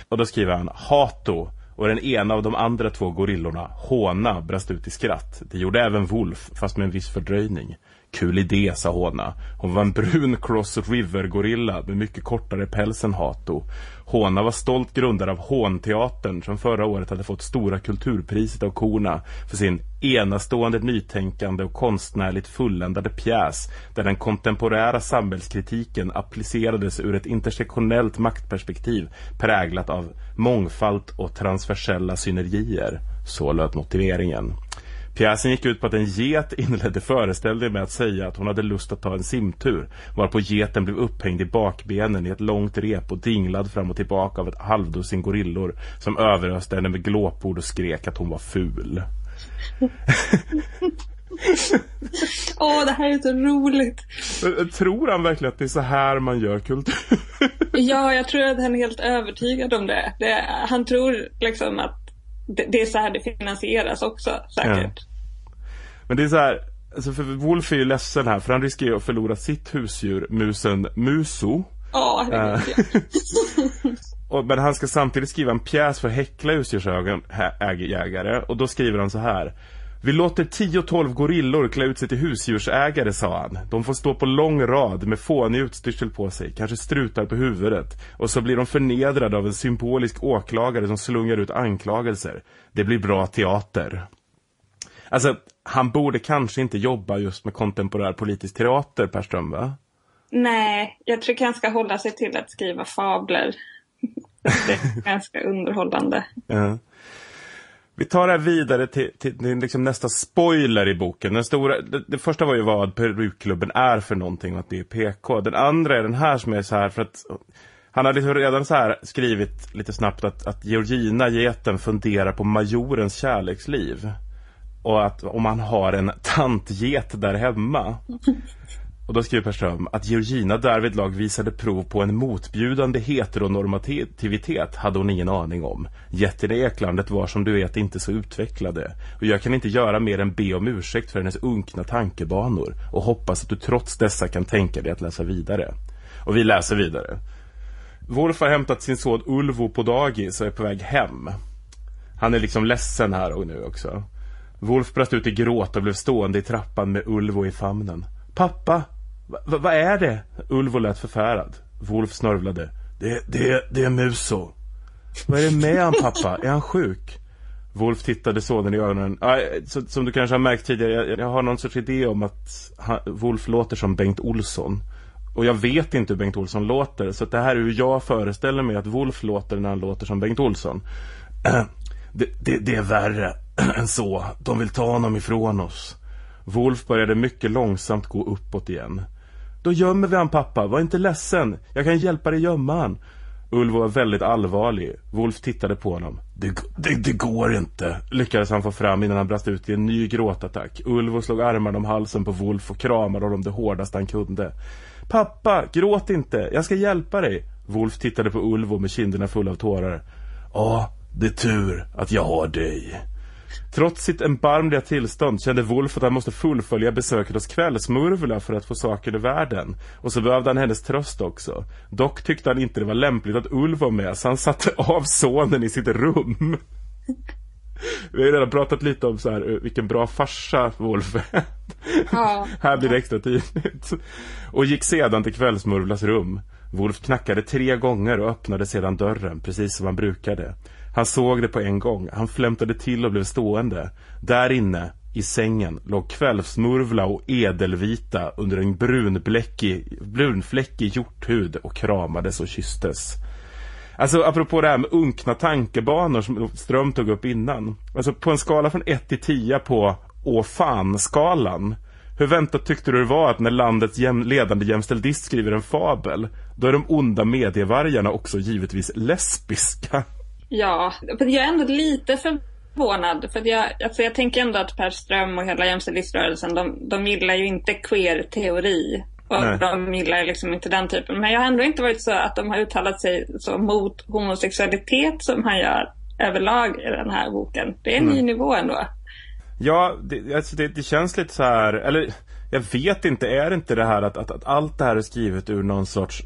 Och då skriver han Hato och den ena av de andra två gorillorna, Håna, brast ut i skratt. Det gjorde även Wolf, fast med en viss fördröjning. Kul idé, sa Hona. Hon var en brun Cross River-gorilla med mycket kortare päls än Hato. Hona var stolt grundare av Hånteatern som förra året hade fått Stora Kulturpriset av korna för sin enastående nytänkande och konstnärligt fulländade pjäs där den kontemporära samhällskritiken applicerades ur ett intersektionellt maktperspektiv präglat av mångfald och transversella synergier. Så löd motiveringen. Pjäsen gick ut på att en get inledde föreställningen med att säga att hon hade lust att ta en simtur, varpå geten blev upphängd i bakbenen i ett långt rep och dinglad fram och tillbaka av ett halvdussin gorillor som överöste henne med glåpord och skrek att hon var ful.
Åh, det här är så roligt.
Tror han verkligen att det är så här man gör kultur?
Ja, jag tror att han är helt övertygad om det. det han tror liksom att det, det är så här det finansieras också, säkert.
Men det är så här, alltså för Wolf är ju ledsen här för han riskerar att förlora sitt husdjur, musen Muso.
Ja.
Och, men han ska samtidigt skriva en pjäs för att häckla husdjursägare och då skriver han så här. Vi låter 10-12 gorillor klä ut sig till husdjursägare, sa han. De får stå på lång rad med fånig utstyrsel på sig, kanske strutar på huvudet. Och så blir de förnedrade av en symbolisk åklagare som slungar ut anklagelser. Det blir bra teater. Alltså, han borde kanske inte jobba just med kontemporär politisk teater, Per Ström, va?
Nej, jag tycker han ska hålla sig till att skriva fabler. Det är ganska underhållande.
Ja. Vi tar det här vidare till, till, till liksom nästa spoiler i boken. Den stora, det, det första var ju vad perukklubben är för någonting och att det är PK. Den andra är den här som är så här för att han har liksom redan så här skrivit lite snabbt att, att Georgina, geten, funderar på majorens kärleksliv. Och att om han har en tantget där hemma. Och då skriver Per Ström att Georgina därvidlag visade prov på en motbjudande heteronormativitet hade hon ingen aning om. Jätten i Eklandet var som du vet inte så utvecklade. Och jag kan inte göra mer än be om ursäkt för hennes unkna tankebanor och hoppas att du trots dessa kan tänka dig att läsa vidare. Och vi läser vidare. Wolf har hämtat sin son Ulvo på dagis och är på väg hem. Han är liksom ledsen här och nu också. Wolf brast ut i gråt och blev stående i trappan med Ulvo i famnen. Pappa, va- vad är det? Ulvo lät förfärad. Wolf snörvlade. Det, det, det är Muso. Vad är det med han pappa? Är han sjuk? Wolf tittade sonen i ögonen. Ah, så, som du kanske har märkt tidigare, jag, jag har någon sorts idé om att han, Wolf låter som Bengt Olsson. Och jag vet inte hur Bengt Olsson låter, så det här är hur jag föreställer mig att Wolf låter när han låter som Bengt Olsson. Det, det, det är värre än så. De vill ta honom ifrån oss. Wolf började mycket långsamt gå uppåt igen. Då gömmer vi han pappa, var inte ledsen. Jag kan hjälpa dig gömma han. Ulf var väldigt allvarlig. Wolf tittade på honom. Det, det, det går inte, lyckades han få fram innan han brast ut i en ny gråtattack. Ulvo slog armarna om halsen på Wolf och kramade honom det hårdaste han kunde. Pappa, gråt inte, jag ska hjälpa dig. Wolf tittade på Ulvo med kinderna fulla av tårar. Ja, det är tur att jag har dig. Trots sitt erbarmliga tillstånd kände Wolf att han måste fullfölja besöket hos kvällsmurvla för att få saker i världen. Och så behövde han hennes tröst också. Dock tyckte han inte det var lämpligt att Ulf var med så han satte av sonen i sitt rum. Vi har ju redan pratat lite om så här, eh, vilken bra farsa Wolf är.
Ja.
Här blir det extra tydligt. Och gick sedan till kvällsmurvlas rum. Wolf knackade tre gånger och öppnade sedan dörren, precis som han brukade. Han såg det på en gång. Han flämtade till och blev stående. Där inne, i sängen, låg kvällsmurvla och edelvita under en brunbläckig, brunfläckig hjorthud och kramades och kysstes. Alltså apropå det här med unkna tankebanor som Ström tog upp innan. Alltså på en skala från 1 till 10 på åh fan-skalan. Hur väntat tyckte du det var att när landets jäm ledande jämställdist skriver en fabel, då är de onda medievargarna också givetvis lesbiska.
Ja, jag är ändå lite förvånad. För jag, alltså jag tänker ändå att Per Ström och hela jämställdhetsrörelsen, de, de gillar ju inte queer-teori. Och
Nej.
de gillar liksom inte den typen. Men jag har ändå inte varit så att de har uttalat sig så mot homosexualitet som han gör överlag i den här boken. Det är en ny
Mm.
nivå ändå.
Ja, det, alltså det, det känns lite så här, eller jag vet inte, är det inte det här att, att, att allt det här är skrivet ur någon sorts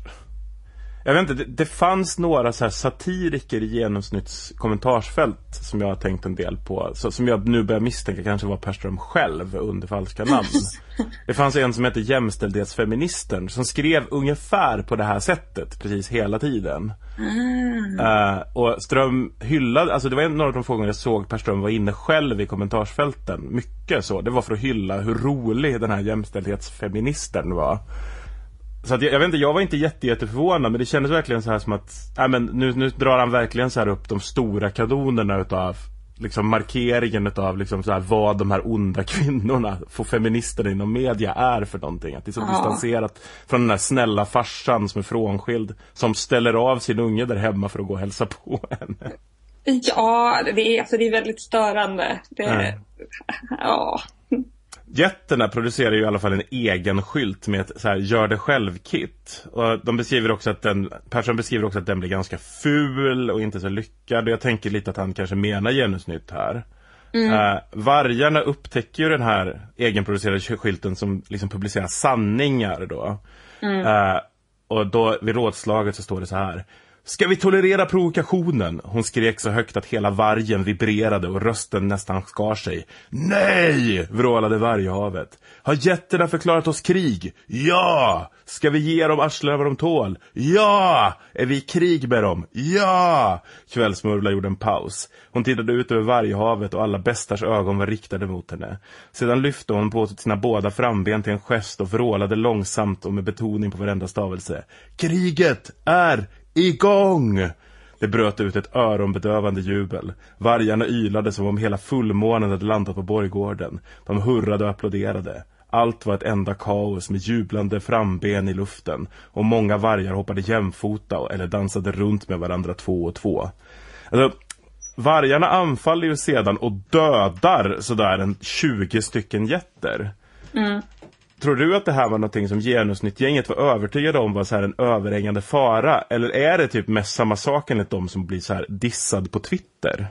jag vet inte, det, det fanns några så satiriker i genomsnitts kommentarsfält som jag har tänkt en del på. Så, som jag nu börjar misstänka kanske var Per Ström själv under falska namn. det fanns en som hette Jämställdhetsfeministen som skrev ungefär på det här sättet precis hela tiden. Eh, och Ström hyllade, alltså det var en av de få gånger jag såg Per Ström var inne själv i kommentarsfälten. Mycket så. Det var för att hylla hur rolig den här jämställdhetsfeministen var. Så att jag, jag vet inte, jag var inte jätte, jätteförvånad men det kändes verkligen så här som att, nej men nu, nu drar han verkligen så här upp de stora kanonerna utav liksom markeringen utav liksom så här vad de här onda kvinnorna, för feministerna inom media är för någonting. Att det är så
Ja.
distanserat från den där snälla farsan som är frånskild, som ställer av sin unge där hemma för att gå och hälsa på henne.
Ja, det är, alltså det är väldigt störande. Det, ja.
Jätterna producerar ju i alla fall en egen skylt med ett så här, gör det själv-kit. Och de beskriver också att den, Persson beskriver också att den blir ganska ful och inte så lyckad. Och jag tänker lite att han kanske menar genusnytt här.
Mm.
Eh, vargarna upptäcker ju den här egenproducerade skylten som liksom publicerar sanningar då.
Mm.
Eh, och då vid rådslaget så står det så här. Ska vi tolerera provokationen? Hon skrek så högt att hela vargen vibrerade och rösten nästan skar sig. Nej! vrålade varghavet. Har jätterna förklarat oss krig? Ja! Ska vi ge dem arslena vad de tål? Ja! Är vi i krig med dem? Ja! Kvällsmurvla gjorde en paus. Hon tittade ut över varghavet och alla bästars ögon var riktade mot henne. Sedan lyfte hon på sina båda framben till en gest och vrålade långsamt och med betoning på varenda stavelse. Kriget är igång! Det bröt ut ett öronbedövande jubel. Vargarna ylade som om hela fullmånen hade landat på borggården. De hurrade och applåderade. Allt var ett enda kaos med jublande framben i luften och många vargar hoppade jämfota eller dansade runt med varandra två och två. Alltså, vargarna anfaller ju sedan och dödar sådär en 20 stycken jätter.
Mm.
Tror du att det här var någonting som genusnyttgänget var övertygade om var så här en överhängande fara? Eller är det typ mest samma sak enligt dem som blir så här dissad på Twitter?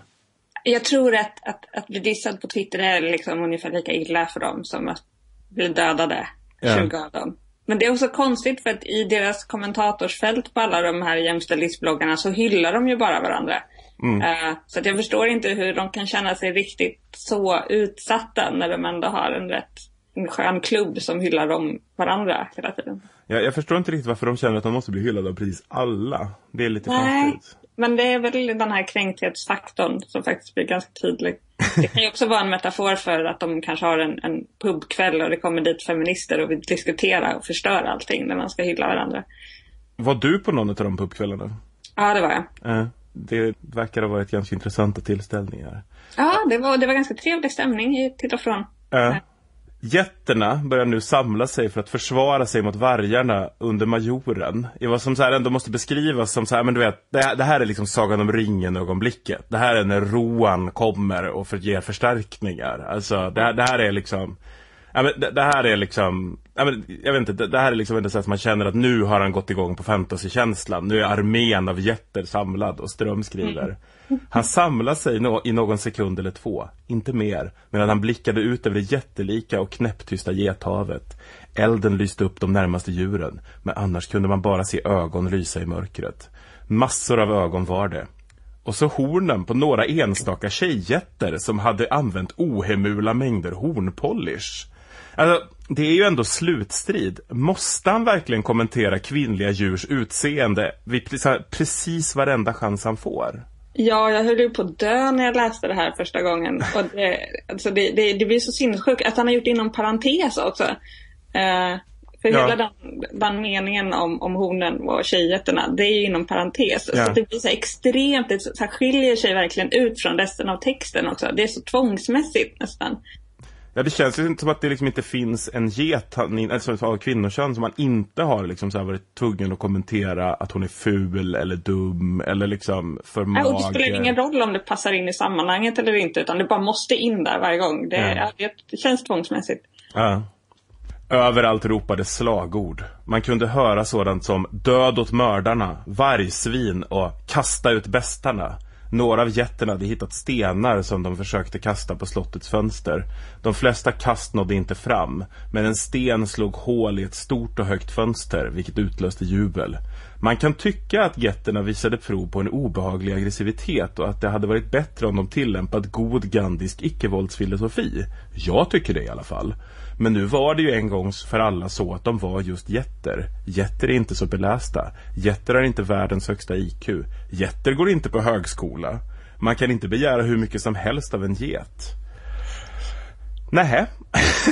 Jag tror att, att, att bli dissad på Twitter är liksom ungefär lika illa för dem som att bli dödade.
Ja.
20 av dem. Men det är också konstigt för att i deras kommentatorsfält på alla de här jämställdhetsbloggarna så hyllar de ju bara varandra.
Mm.
Eh, så att jag förstår inte hur de kan känna sig riktigt så utsatta när de ändå har en rätt en skön klubb som hyllar dem varandra hela tiden.
Jag, jag förstår inte riktigt varför de känner att de måste bli hyllade av precis alla. Det är lite
Nej.
konstigt.
Men det är väl den här kränkthetsfaktorn som faktiskt blir ganska tydlig. Det kan ju också vara en metafor för att de kanske har en, en pubkväll och det kommer dit feminister och vill diskutera och förstöra allting när man ska hylla varandra.
Var du på någon av de pubkvällarna?
Ja, det var jag.
Eh, det verkar ha varit ganska intressanta tillställningar.
Ja, det var, det var ganska trevlig stämning till och från.
Eh, Jätterna börjar nu samla sig för att försvara sig mot vargarna under majoren. I vad som så här ändå måste beskrivas som så här, men du vet, det här, det här är liksom Sagan om ringen ögonblicket. Det här är när Roan kommer och för, ger förstärkningar. Alltså, det, här- det här är liksom Ja, men det, det här är liksom, ja, men, jag vet inte, det, det här är liksom ändå så att man känner att nu har han gått igång på fantasykänslan. Nu är armén av jätter samlad och Ström skriver. Han samlar sig nå- i någon sekund eller två, inte mer, medan han blickade ut över det jättelika och knäpptysta gethavet. Elden lyste upp de närmaste djuren, men annars kunde man bara se ögon lysa i mörkret. Massor av ögon var det. Och så hornen på några enstaka tjejjätter som hade använt ohemula mängder hornpolish. Alltså, det är ju ändå slutstrid. Måste han verkligen kommentera kvinnliga djurs utseende vid pre- precis varenda chans han får?
Ja, jag höll ju på att dö när jag läste det här första gången. Och det, alltså det, det, det blir så sinnessjukt att han har gjort det inom parentes också. Eh, för
Ja.
hela den, den meningen om, om hornen och tjejjätterna, det är ju inom parentes.
Ja.
Så det blir så extremt, det så skiljer sig verkligen ut från resten av texten också. Det är så tvångsmässigt nästan.
Ja, det känns ju inte som att det liksom inte finns en get alltså, av kvinnokön som man inte har liksom så här varit tvungen att kommentera att hon är ful eller dum eller liksom för
Nej, Och det spelar
mager.
ingen roll om det passar in i sammanhanget eller inte, utan det bara måste in där varje gång. Det,
Ja.
ja. det känns tvångsmässigt.
Ja. Överallt ropades slagord. Man kunde höra sådant som död åt mördarna, vargsvin och kasta ut bästarna. Några av getterna hade hittat stenar som de försökte kasta på slottets fönster. De flesta kast nådde inte fram, men en sten slog hål i ett stort och högt fönster, vilket utlöste jubel. Man kan tycka att getterna visade prov på en obehaglig aggressivitet och att det hade varit bättre om de tillämpat god gandisk icke-våldsfilosofi. Jag tycker det i alla fall. Men nu var det ju en gång för alla så att de var just jätter. Jätter är inte så belästa. Jätter har inte världens högsta IQ. Jätter går inte på högskola. Man kan inte begära hur mycket som helst av en get. Nähä.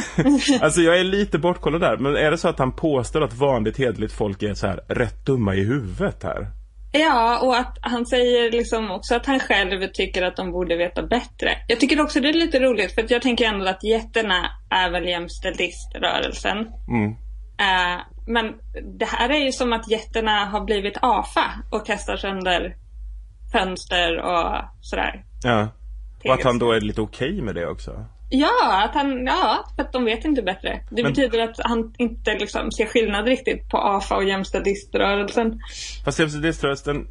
alltså jag är lite bortkollad där. Men är det så att han påstår att vanligt hederligt folk är så här rätt dumma i huvudet här?
Ja, och att han säger liksom också att han själv tycker att de borde veta bättre. Jag tycker också det är lite roligt för att jag tänker ändå att jätterna är väl jämställdhiströrelsen.
Mm.
Eh, men det här är ju som att jätterna har blivit AFA och kastar sönder fönster och sådär.
Ja. Och att han då är lite okej med det också.
Ja, att han, ja, för att de vet inte bättre. Det
Men-
betyder att han inte liksom ser skillnad riktigt på AFA och jämställdhiströrelsen.
Fast jämställdhetsrörelsen,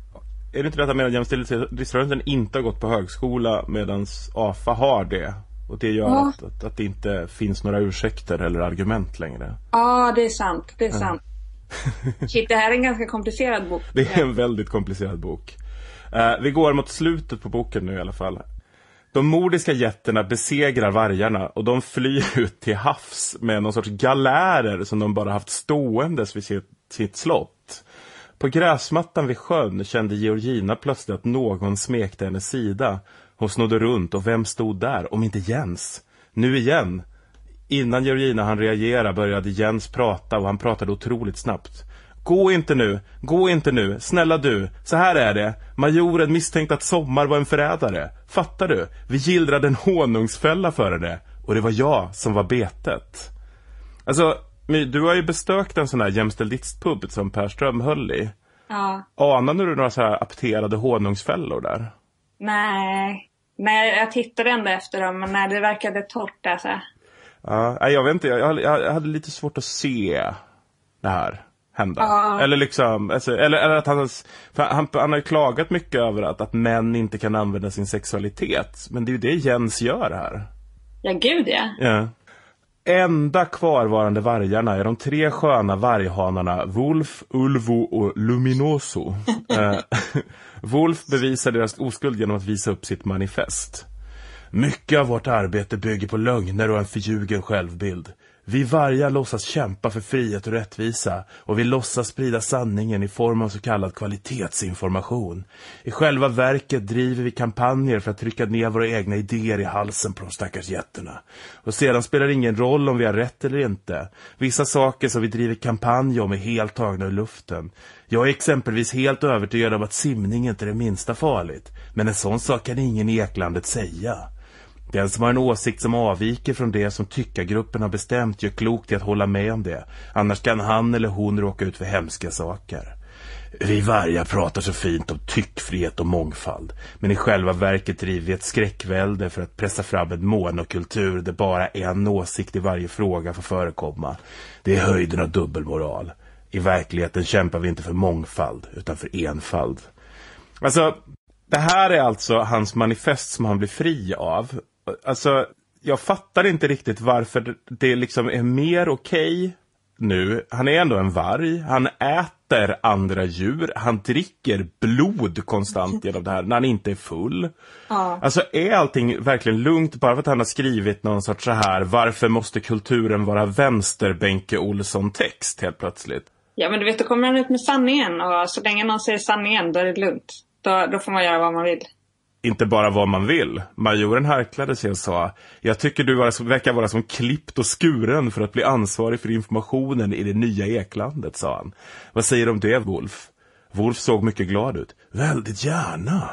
är det inte det att han menar att jämställdhetsrörelsen inte har gått på högskola medan AFA har det? Och det gör
Ja.
att, att, att det inte finns några ursäkter eller argument längre.
Ja, det är sant. Det är
Ja.
sant. Shit, det här är en ganska komplicerad bok.
Det är en väldigt komplicerad bok. Eh, vi går mot slutet på boken nu i alla fall. De mordiska jätterna besegrar vargarna och de flyr ut till havs med någon sorts galärer som de bara haft ståendes vid sitt, sitt slott. På gräsmattan vid sjön kände Georgina plötsligt att någon smekte hennes sida. Hon snodde runt och vem stod där om inte Jens? Nu igen. Innan Georgina hann reagera började Jens prata och han pratade otroligt snabbt. Gå inte nu, gå inte nu, snälla du, så här är det. Majoren misstänkte att Sommar var en förrädare. Fattar du? Vi gillrade en honungsfälla för henne. Och det var jag som var betet. Alltså, My, du har ju besökt en sån här jämställdhetspub som Per Ström höll i.
Ja.
Anade du några så här apterade honungsfällor där?
Nej. Nej, jag tittade ändå efter dem, men nej, det verkade torrt alltså.
Ja, jag vet inte, jag, jag, jag hade lite svårt att se det här hända.
Ja.
Eller liksom, alltså, eller, eller att han, han, han har ju klagat mycket över att, att män inte kan använda sin sexualitet. Men det är ju det Jens gör här.
Ja, gud ja.
Ja. Enda kvarvarande vargarna är de tre sköna varghanarna Wolf, Ulvo och Luminoso. eh, Wolf bevisar deras oskuld genom att visa upp sitt manifest. Mycket av vårt arbete bygger på lögner och en förljugen självbild. Vi vargar låtsas kämpa för frihet och rättvisa och vi låtsas sprida sanningen i form av så kallad kvalitetsinformation. I själva verket driver vi kampanjer för att trycka ner våra egna idéer i halsen på de stackars jätterna. Och sedan spelar det ingen roll om vi har rätt eller inte. Vissa saker som vi driver kampanj om är helt tagna ur luften. Jag är exempelvis helt övertygad om att simning inte är det minsta farligt. Men en sån sak kan ingen i Eklandet säga. Den som har en åsikt som avviker från det som tyckargruppen har bestämt gör klokt i att hålla med om det. Annars kan han eller hon råka ut för hemska saker. Vi vargar pratar så fint om tyckfrihet och mångfald. Men i själva verket driver vi ett skräckvälde för att pressa fram en monokultur där bara en åsikt i varje fråga får förekomma. Det är höjden av dubbelmoral. I verkligheten kämpar vi inte för mångfald utan för enfald. Alltså, det här är alltså hans manifest som han blir fri av. Alltså, jag fattar inte riktigt varför det liksom är mer okej nu. Han är ändå en varg. Han äter andra djur. Han dricker blod konstant genom det här när han inte är full.
Ja.
Alltså är allting verkligen lugnt bara för att han har skrivit någon sorts så här varför måste kulturen vara vänster Benke Olsson-text helt plötsligt?
Ja men du vet, då kommer han ut med sanningen och så länge någon säger sanningen då är det lugnt. Då, då får man göra vad man vill
inte bara vad man vill. Majoren harklade sig och sa Jag tycker du verkar vara som klippt och skuren för att bli ansvarig för informationen i det nya Eklandet, sa han. Vad säger du om det, Wolf? Wolf såg mycket glad ut. Väldigt gärna.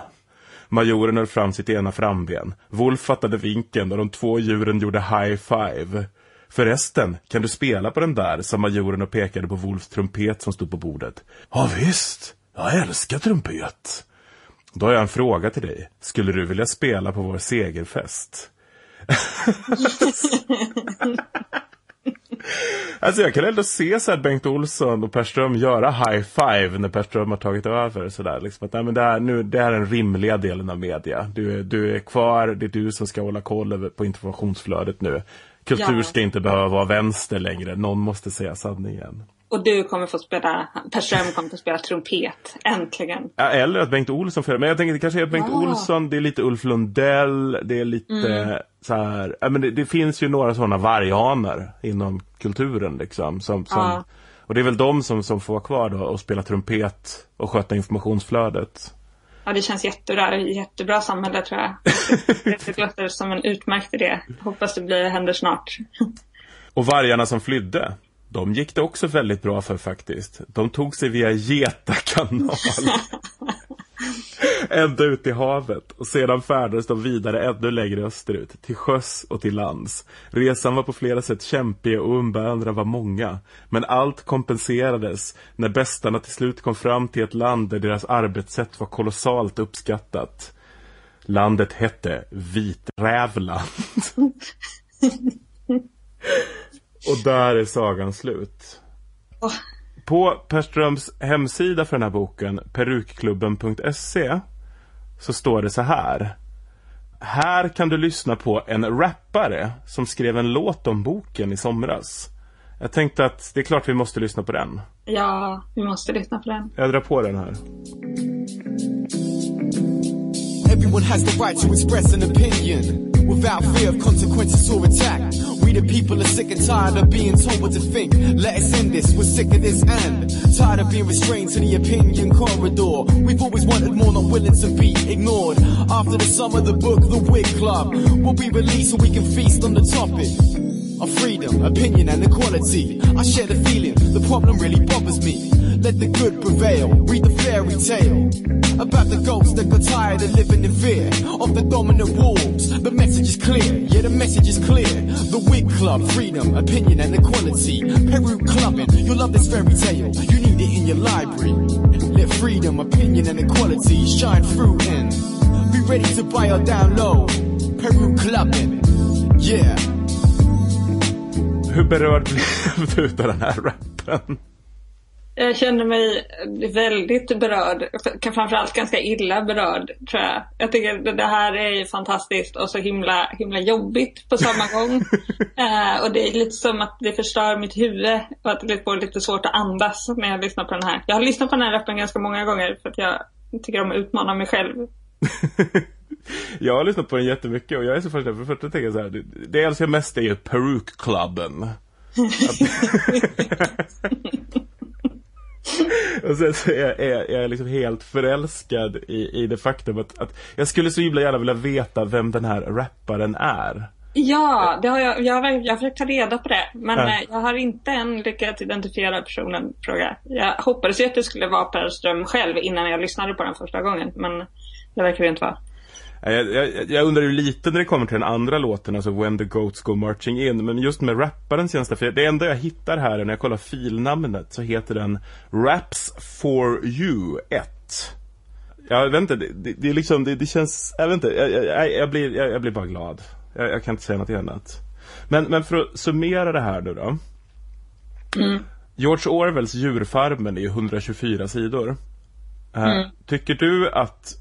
Majoren höll fram sitt ena framben. Wolf fattade vinken och de två djuren gjorde high five. Förresten, kan du spela på den där, sa majoren och pekade på Wolfs trumpet som stod på bordet. Ja visst, jag älskar trumpet. Då har jag en fråga till dig. Skulle du vilja spela på vår segerfest? Alltså jag kan ändå se så här Bengt Olsson och Per Ström göra high five när Per Ström har tagit över. Så där, liksom att, nej, men det, här, nu, det här är den rimliga delen av media. Du, är- du är kvar, det är du som ska hålla koll på informationsflödet nu. Kultur
Ja.
ska inte behöva vara vänster längre. Någon måste säga sanningen.
Och du kommer få spela, Per Ström kommer få spela trumpet. Äntligen.
Ja, Eller att Bengt Olsson får. Men jag tänker det kanske är Bengt
Ah.
Olsson, det är lite Ulf Lundell, det är lite
Mm.
så här, ja, men det, det finns ju några sådana varghanar inom kulturen liksom. Som, som,
Ja.
Och det är väl de som, som får vara kvar då och spela trumpet och sköta informationsflödet.
Ja, det känns jättebra. Jättebra samhälle tror jag. Det, det låter som en utmärkt idé. Hoppas det blir, händer snart.
Och vargarna som flydde, de gick det också väldigt bra för faktiskt. De tog sig via Geta kanal. ända ut i havet och sedan färdades de vidare ännu längre österut, till sjöss och till lands. Resan var på flera sätt kämpig och umbärandena var många. Men allt kompenserades när bästarna till slut kom fram till ett land där deras arbetssätt var kolossalt uppskattat. Landet hette Viträvland. och där är sagan slut. På Per Ströms hemsida för den här boken, perukklubben.se, så står det så här. Här kan du lyssna på en rappare som skrev en låt om boken i somras. Jag tänkte att det är klart vi måste lyssna på den.
Ja, vi måste lyssna på den.
Jag drar på den här.
Everyone has the right to express an opinion without fear of consequences or attack. We the people are sick and tired of being told what to think. Let us end this, we're sick of this and tired of being restrained to the opinion corridor. We've always wanted more, not willing to be ignored. After the summer, the book, The Wig Club will be released so we can feast on the topic of freedom, opinion, and equality. I share the feeling, the problem really bothers me. Let the good prevail, read the fairy tale about the ghosts that got tired of living in fear of the dominant wolves. The message is clear, yeah, the message is clear. The Wig Club, freedom, opinion, and equality. Peru clubbing, you'll love this fairy tale. You need it in your library. Let freedom, opinion, and equality shine through and Be ready to buy or download. Peru clubbing, yeah.
Hur berörd blev du av den här rappen?
Jag känner mig väldigt berörd. Framförallt ganska illa berörd, tror jag. Jag tycker det det här är fantastiskt och så himla, himla jobbigt på samma gång. eh, och det är lite som att det förstör mitt huvud och att det får lite svårt att andas när jag lyssnar på den här. Jag har lyssnat på den här rappen ganska många gånger för att jag tycker om att utmana mig själv.
Jag har lyssnat på den jättemycket och jag är så fascinerad. För det första tänker jag så här, det- jag älskar mest är ju perukklubben. Och sen så är, är, är jag liksom helt förälskad i, i det faktum att, att jag skulle så himla gärna vilja veta vem den här rapparen är.
Ja, det har jag, jag, har, jag har försökt ta reda på det. Men
Ja.
eh, jag har inte än lyckats identifiera personen. Fråga. Jag hoppades ju att det skulle vara Per Ström själv innan jag lyssnade på den första gången. Men det verkar det inte vara.
Ja, Jag, jag, jag undrar ju lite när det kommer till den andra låten, alltså When the Goats Go Marching In, men just med rapparen känns det, för det enda jag hittar här när jag kollar filnamnet så heter den Raps for You 1. Jag vet inte, det, det, det är liksom, det, det känns, jag vet inte, jag, jag, blir, jag, blir bara glad. Jag, jag kan inte säga något annat. Men, men för att summera det här nu då.
Mm.
George Orwells Djurfarmen är ju 124 sidor. Eh,
Mm.
Tycker du att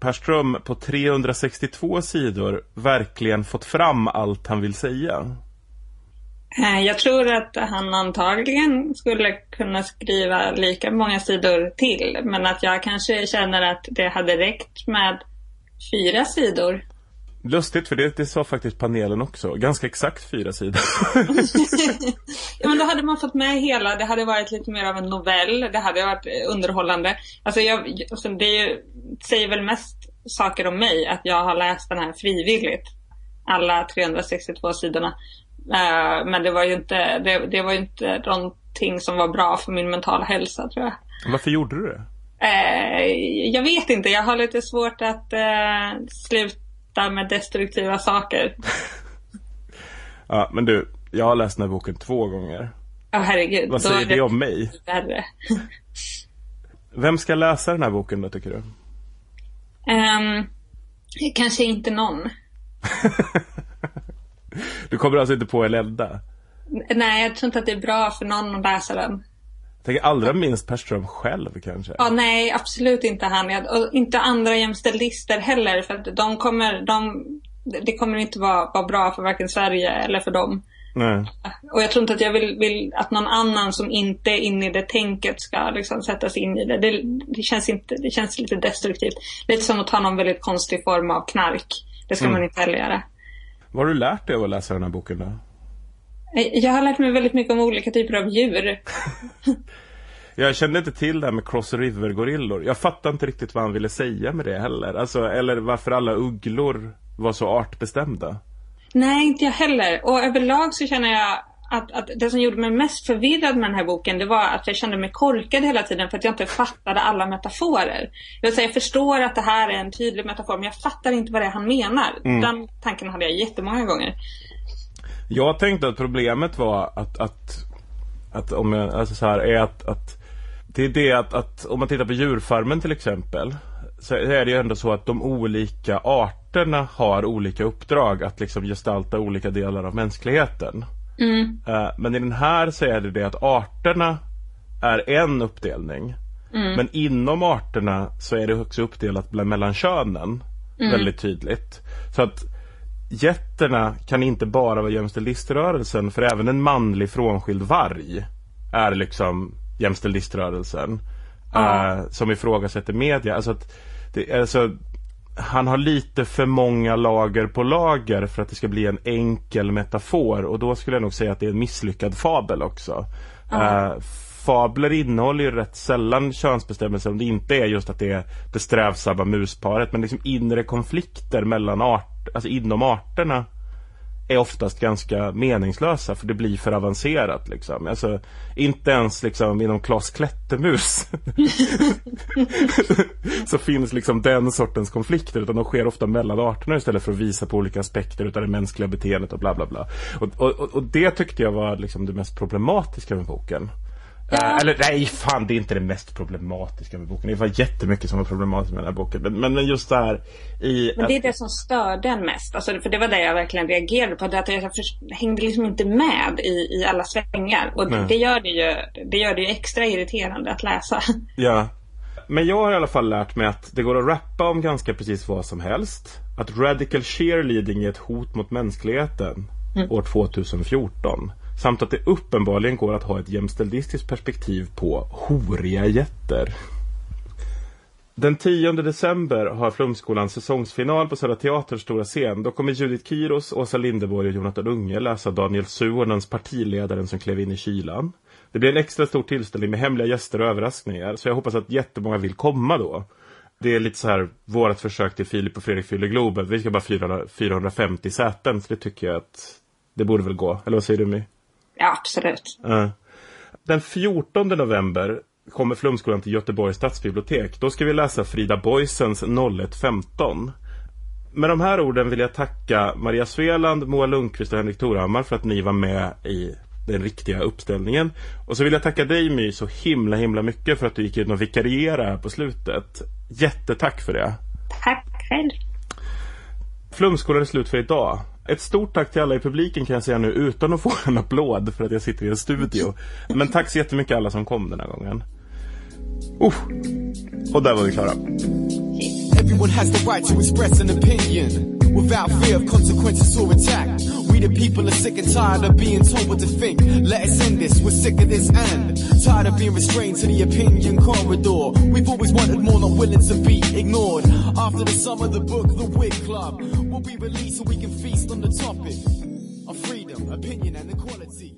Per Ström på 362 sidor verkligen fått fram allt han vill säga?
Eh, jag tror att han antagligen skulle kunna skriva lika många sidor till. Men att jag kanske känner att det hade räckt med fyra sidor.
Lustigt, för det, det sa faktiskt panelen också. Ganska exakt fyra sidor.
Ja, men då hade man fått med hela, det hade varit lite mer av en novell, det hade varit eh, underhållande. Alltså, jag, alltså det säger väl mest saker om mig att jag har läst den här frivilligt. Alla 362 sidorna. Eh, men det var ju inte, det, det var ju inte någonting som var bra för min mentala hälsa tror jag.
Varför gjorde du det?
Eh, jag vet inte, jag har lite svårt att eh, sluta med destruktiva saker.
Ja, men du, jag har läst den här boken två gånger.
Ja, herregud.
Vad säger det om mig?
Värre.
Vem ska läsa den här boken då, tycker du?
Ehm, kanske inte någon.
Du kommer alltså inte på Elelda?
Nej, jag tror inte att det är bra för någon att läsa den.
Tänker allra minst Per Ström själv kanske?
Ja, nej, absolut inte han. Och inte andra jämställdlister heller. För att de kommer, de, det kommer inte vara, vara bra för varken Sverige eller för dem.
Nej.
Och jag tror inte att jag vill, vill att någon annan som inte är inne i det tänket ska liksom sätta sig in i det. Det, det, känns, inte, det känns lite destruktivt. Lite som att ta någon väldigt konstig form av knark. Det ska
Mm.
man inte heller göra.
Vad har du lärt dig av att läsa den här boken då?
Jag har lärt mig väldigt mycket om olika typer av djur.
Jag kände inte till det här med Cross River-gorillor. Jag fattar inte riktigt vad han ville säga med det heller. Alltså, eller varför alla ugglor var så artbestämda.
Nej, inte jag heller. Och överlag så känner jag att, att det som gjorde mig mest förvirrad med den här boken det var att jag kände mig korkad hela tiden för att jag inte fattade alla metaforer. Jag, säga, jag förstår att det här är en tydlig metafor men jag fattar inte vad det är han menar.
Mm.
Den tanken hade jag jättemånga gånger.
Jag tänkte att problemet var att, att, att om jag, alltså så här, är att, att det är det att, att om man tittar på djurfarmen till exempel så är det ju ändå så att de olika arterna har olika uppdrag att liksom gestalta olika delar av mänskligheten.
Mm.
Eh, Men i den här så är det det att arterna är en uppdelning.
Mm.
Men inom arterna så är det också uppdelat mellan könen.
Mm.
Väldigt tydligt. Så att getterna kan inte bara vara jämställdhiströrelsen för även en manlig frånskild varg är liksom jämställdhiströrelsen.
Ja.
eh, som ifrågasätter media. Alltså att det, alltså, han har lite för många lager på lager för att det ska bli en enkel metafor och då skulle jag nog säga att det är en misslyckad fabel också.
Ja.
Eh, fabler innehåller ju rätt sällan könsbestämmelser om det inte är just att det är det strävsamma musparet men liksom inre konflikter mellan art, alltså inom arterna är oftast ganska meningslösa för det blir för avancerat liksom. Alltså, inte ens liksom inom Klas Klättermus så finns liksom den sortens konflikter utan de sker ofta mellan arterna istället för att visa på olika aspekter utav det mänskliga beteendet och bla bla bla. Och, och, och det tyckte jag var liksom det mest problematiska med boken. Eh, eller nej, fan det är inte det mest problematiska med boken. Det var jättemycket som var problematiskt med den här boken. Men, men, just där i...
Men det är
att-
det som störde en mest. Alltså, för det var det jag verkligen reagerade på. Det att jag hängde liksom inte med i, i alla svängar. Och
Nej.
det gör det, ju, det gör det ju extra irriterande att läsa.
Ja. Men jag har i alla fall lärt mig att det går att rappa om ganska precis vad som helst. Att radical cheerleading är ett hot mot mänskligheten
Mm.
år 2014. Samt att det uppenbarligen går att ha ett jämställdistiskt perspektiv på horiga jätter. Den 10 december har Flumskolan säsongsfinal på Södra Teaterns stora scen. Då kommer Judith Kiros, Åsa Linderborg och Jonathan Unge läsa Daniel Suhonens partiledaren som klev in i kylan. Det blir en extra stor tillställning med hemliga gäster och överraskningar. Så jag hoppas att jättemånga vill komma då. Det är lite så här vårt försök till Filip och Fredrik fyller Globen. Vi ska bara 400, 450 säten. Så det tycker jag att det borde väl gå. Eller vad säger du My?
Ja, absolut.
Den 14 november kommer Flumskolan till Göteborgs stadsbibliotek. Då ska vi läsa Frida Boisens 0115. Med de här orden vill jag tacka Maria Sveland, Moa Lundqvist och Henrik Torhammar för att ni var med i den riktiga uppställningen. Och så vill jag tacka dig My så himla himla mycket för att du gick in och vikarierade här på slutet. Jättetack för det.
Tack själv.
Flumskolan är slut för idag. Ett stort tack till alla i publiken kan jag säga nu utan att få en applåd för att jag sitter i en studio. Men tack så jättemycket alla som kom den här gången. Uh. Och där var vi klara.
Everyone has the right to express an opinion without fear of consequences or attack. We the people are sick and tired of being told what to think. Let us end this, we're sick of this and tired of being restrained to the opinion corridor. We've always wanted more, not willing to be ignored. After the summer, the book, the Wig Club will be released so we can feast on the topic of freedom, opinion, and equality.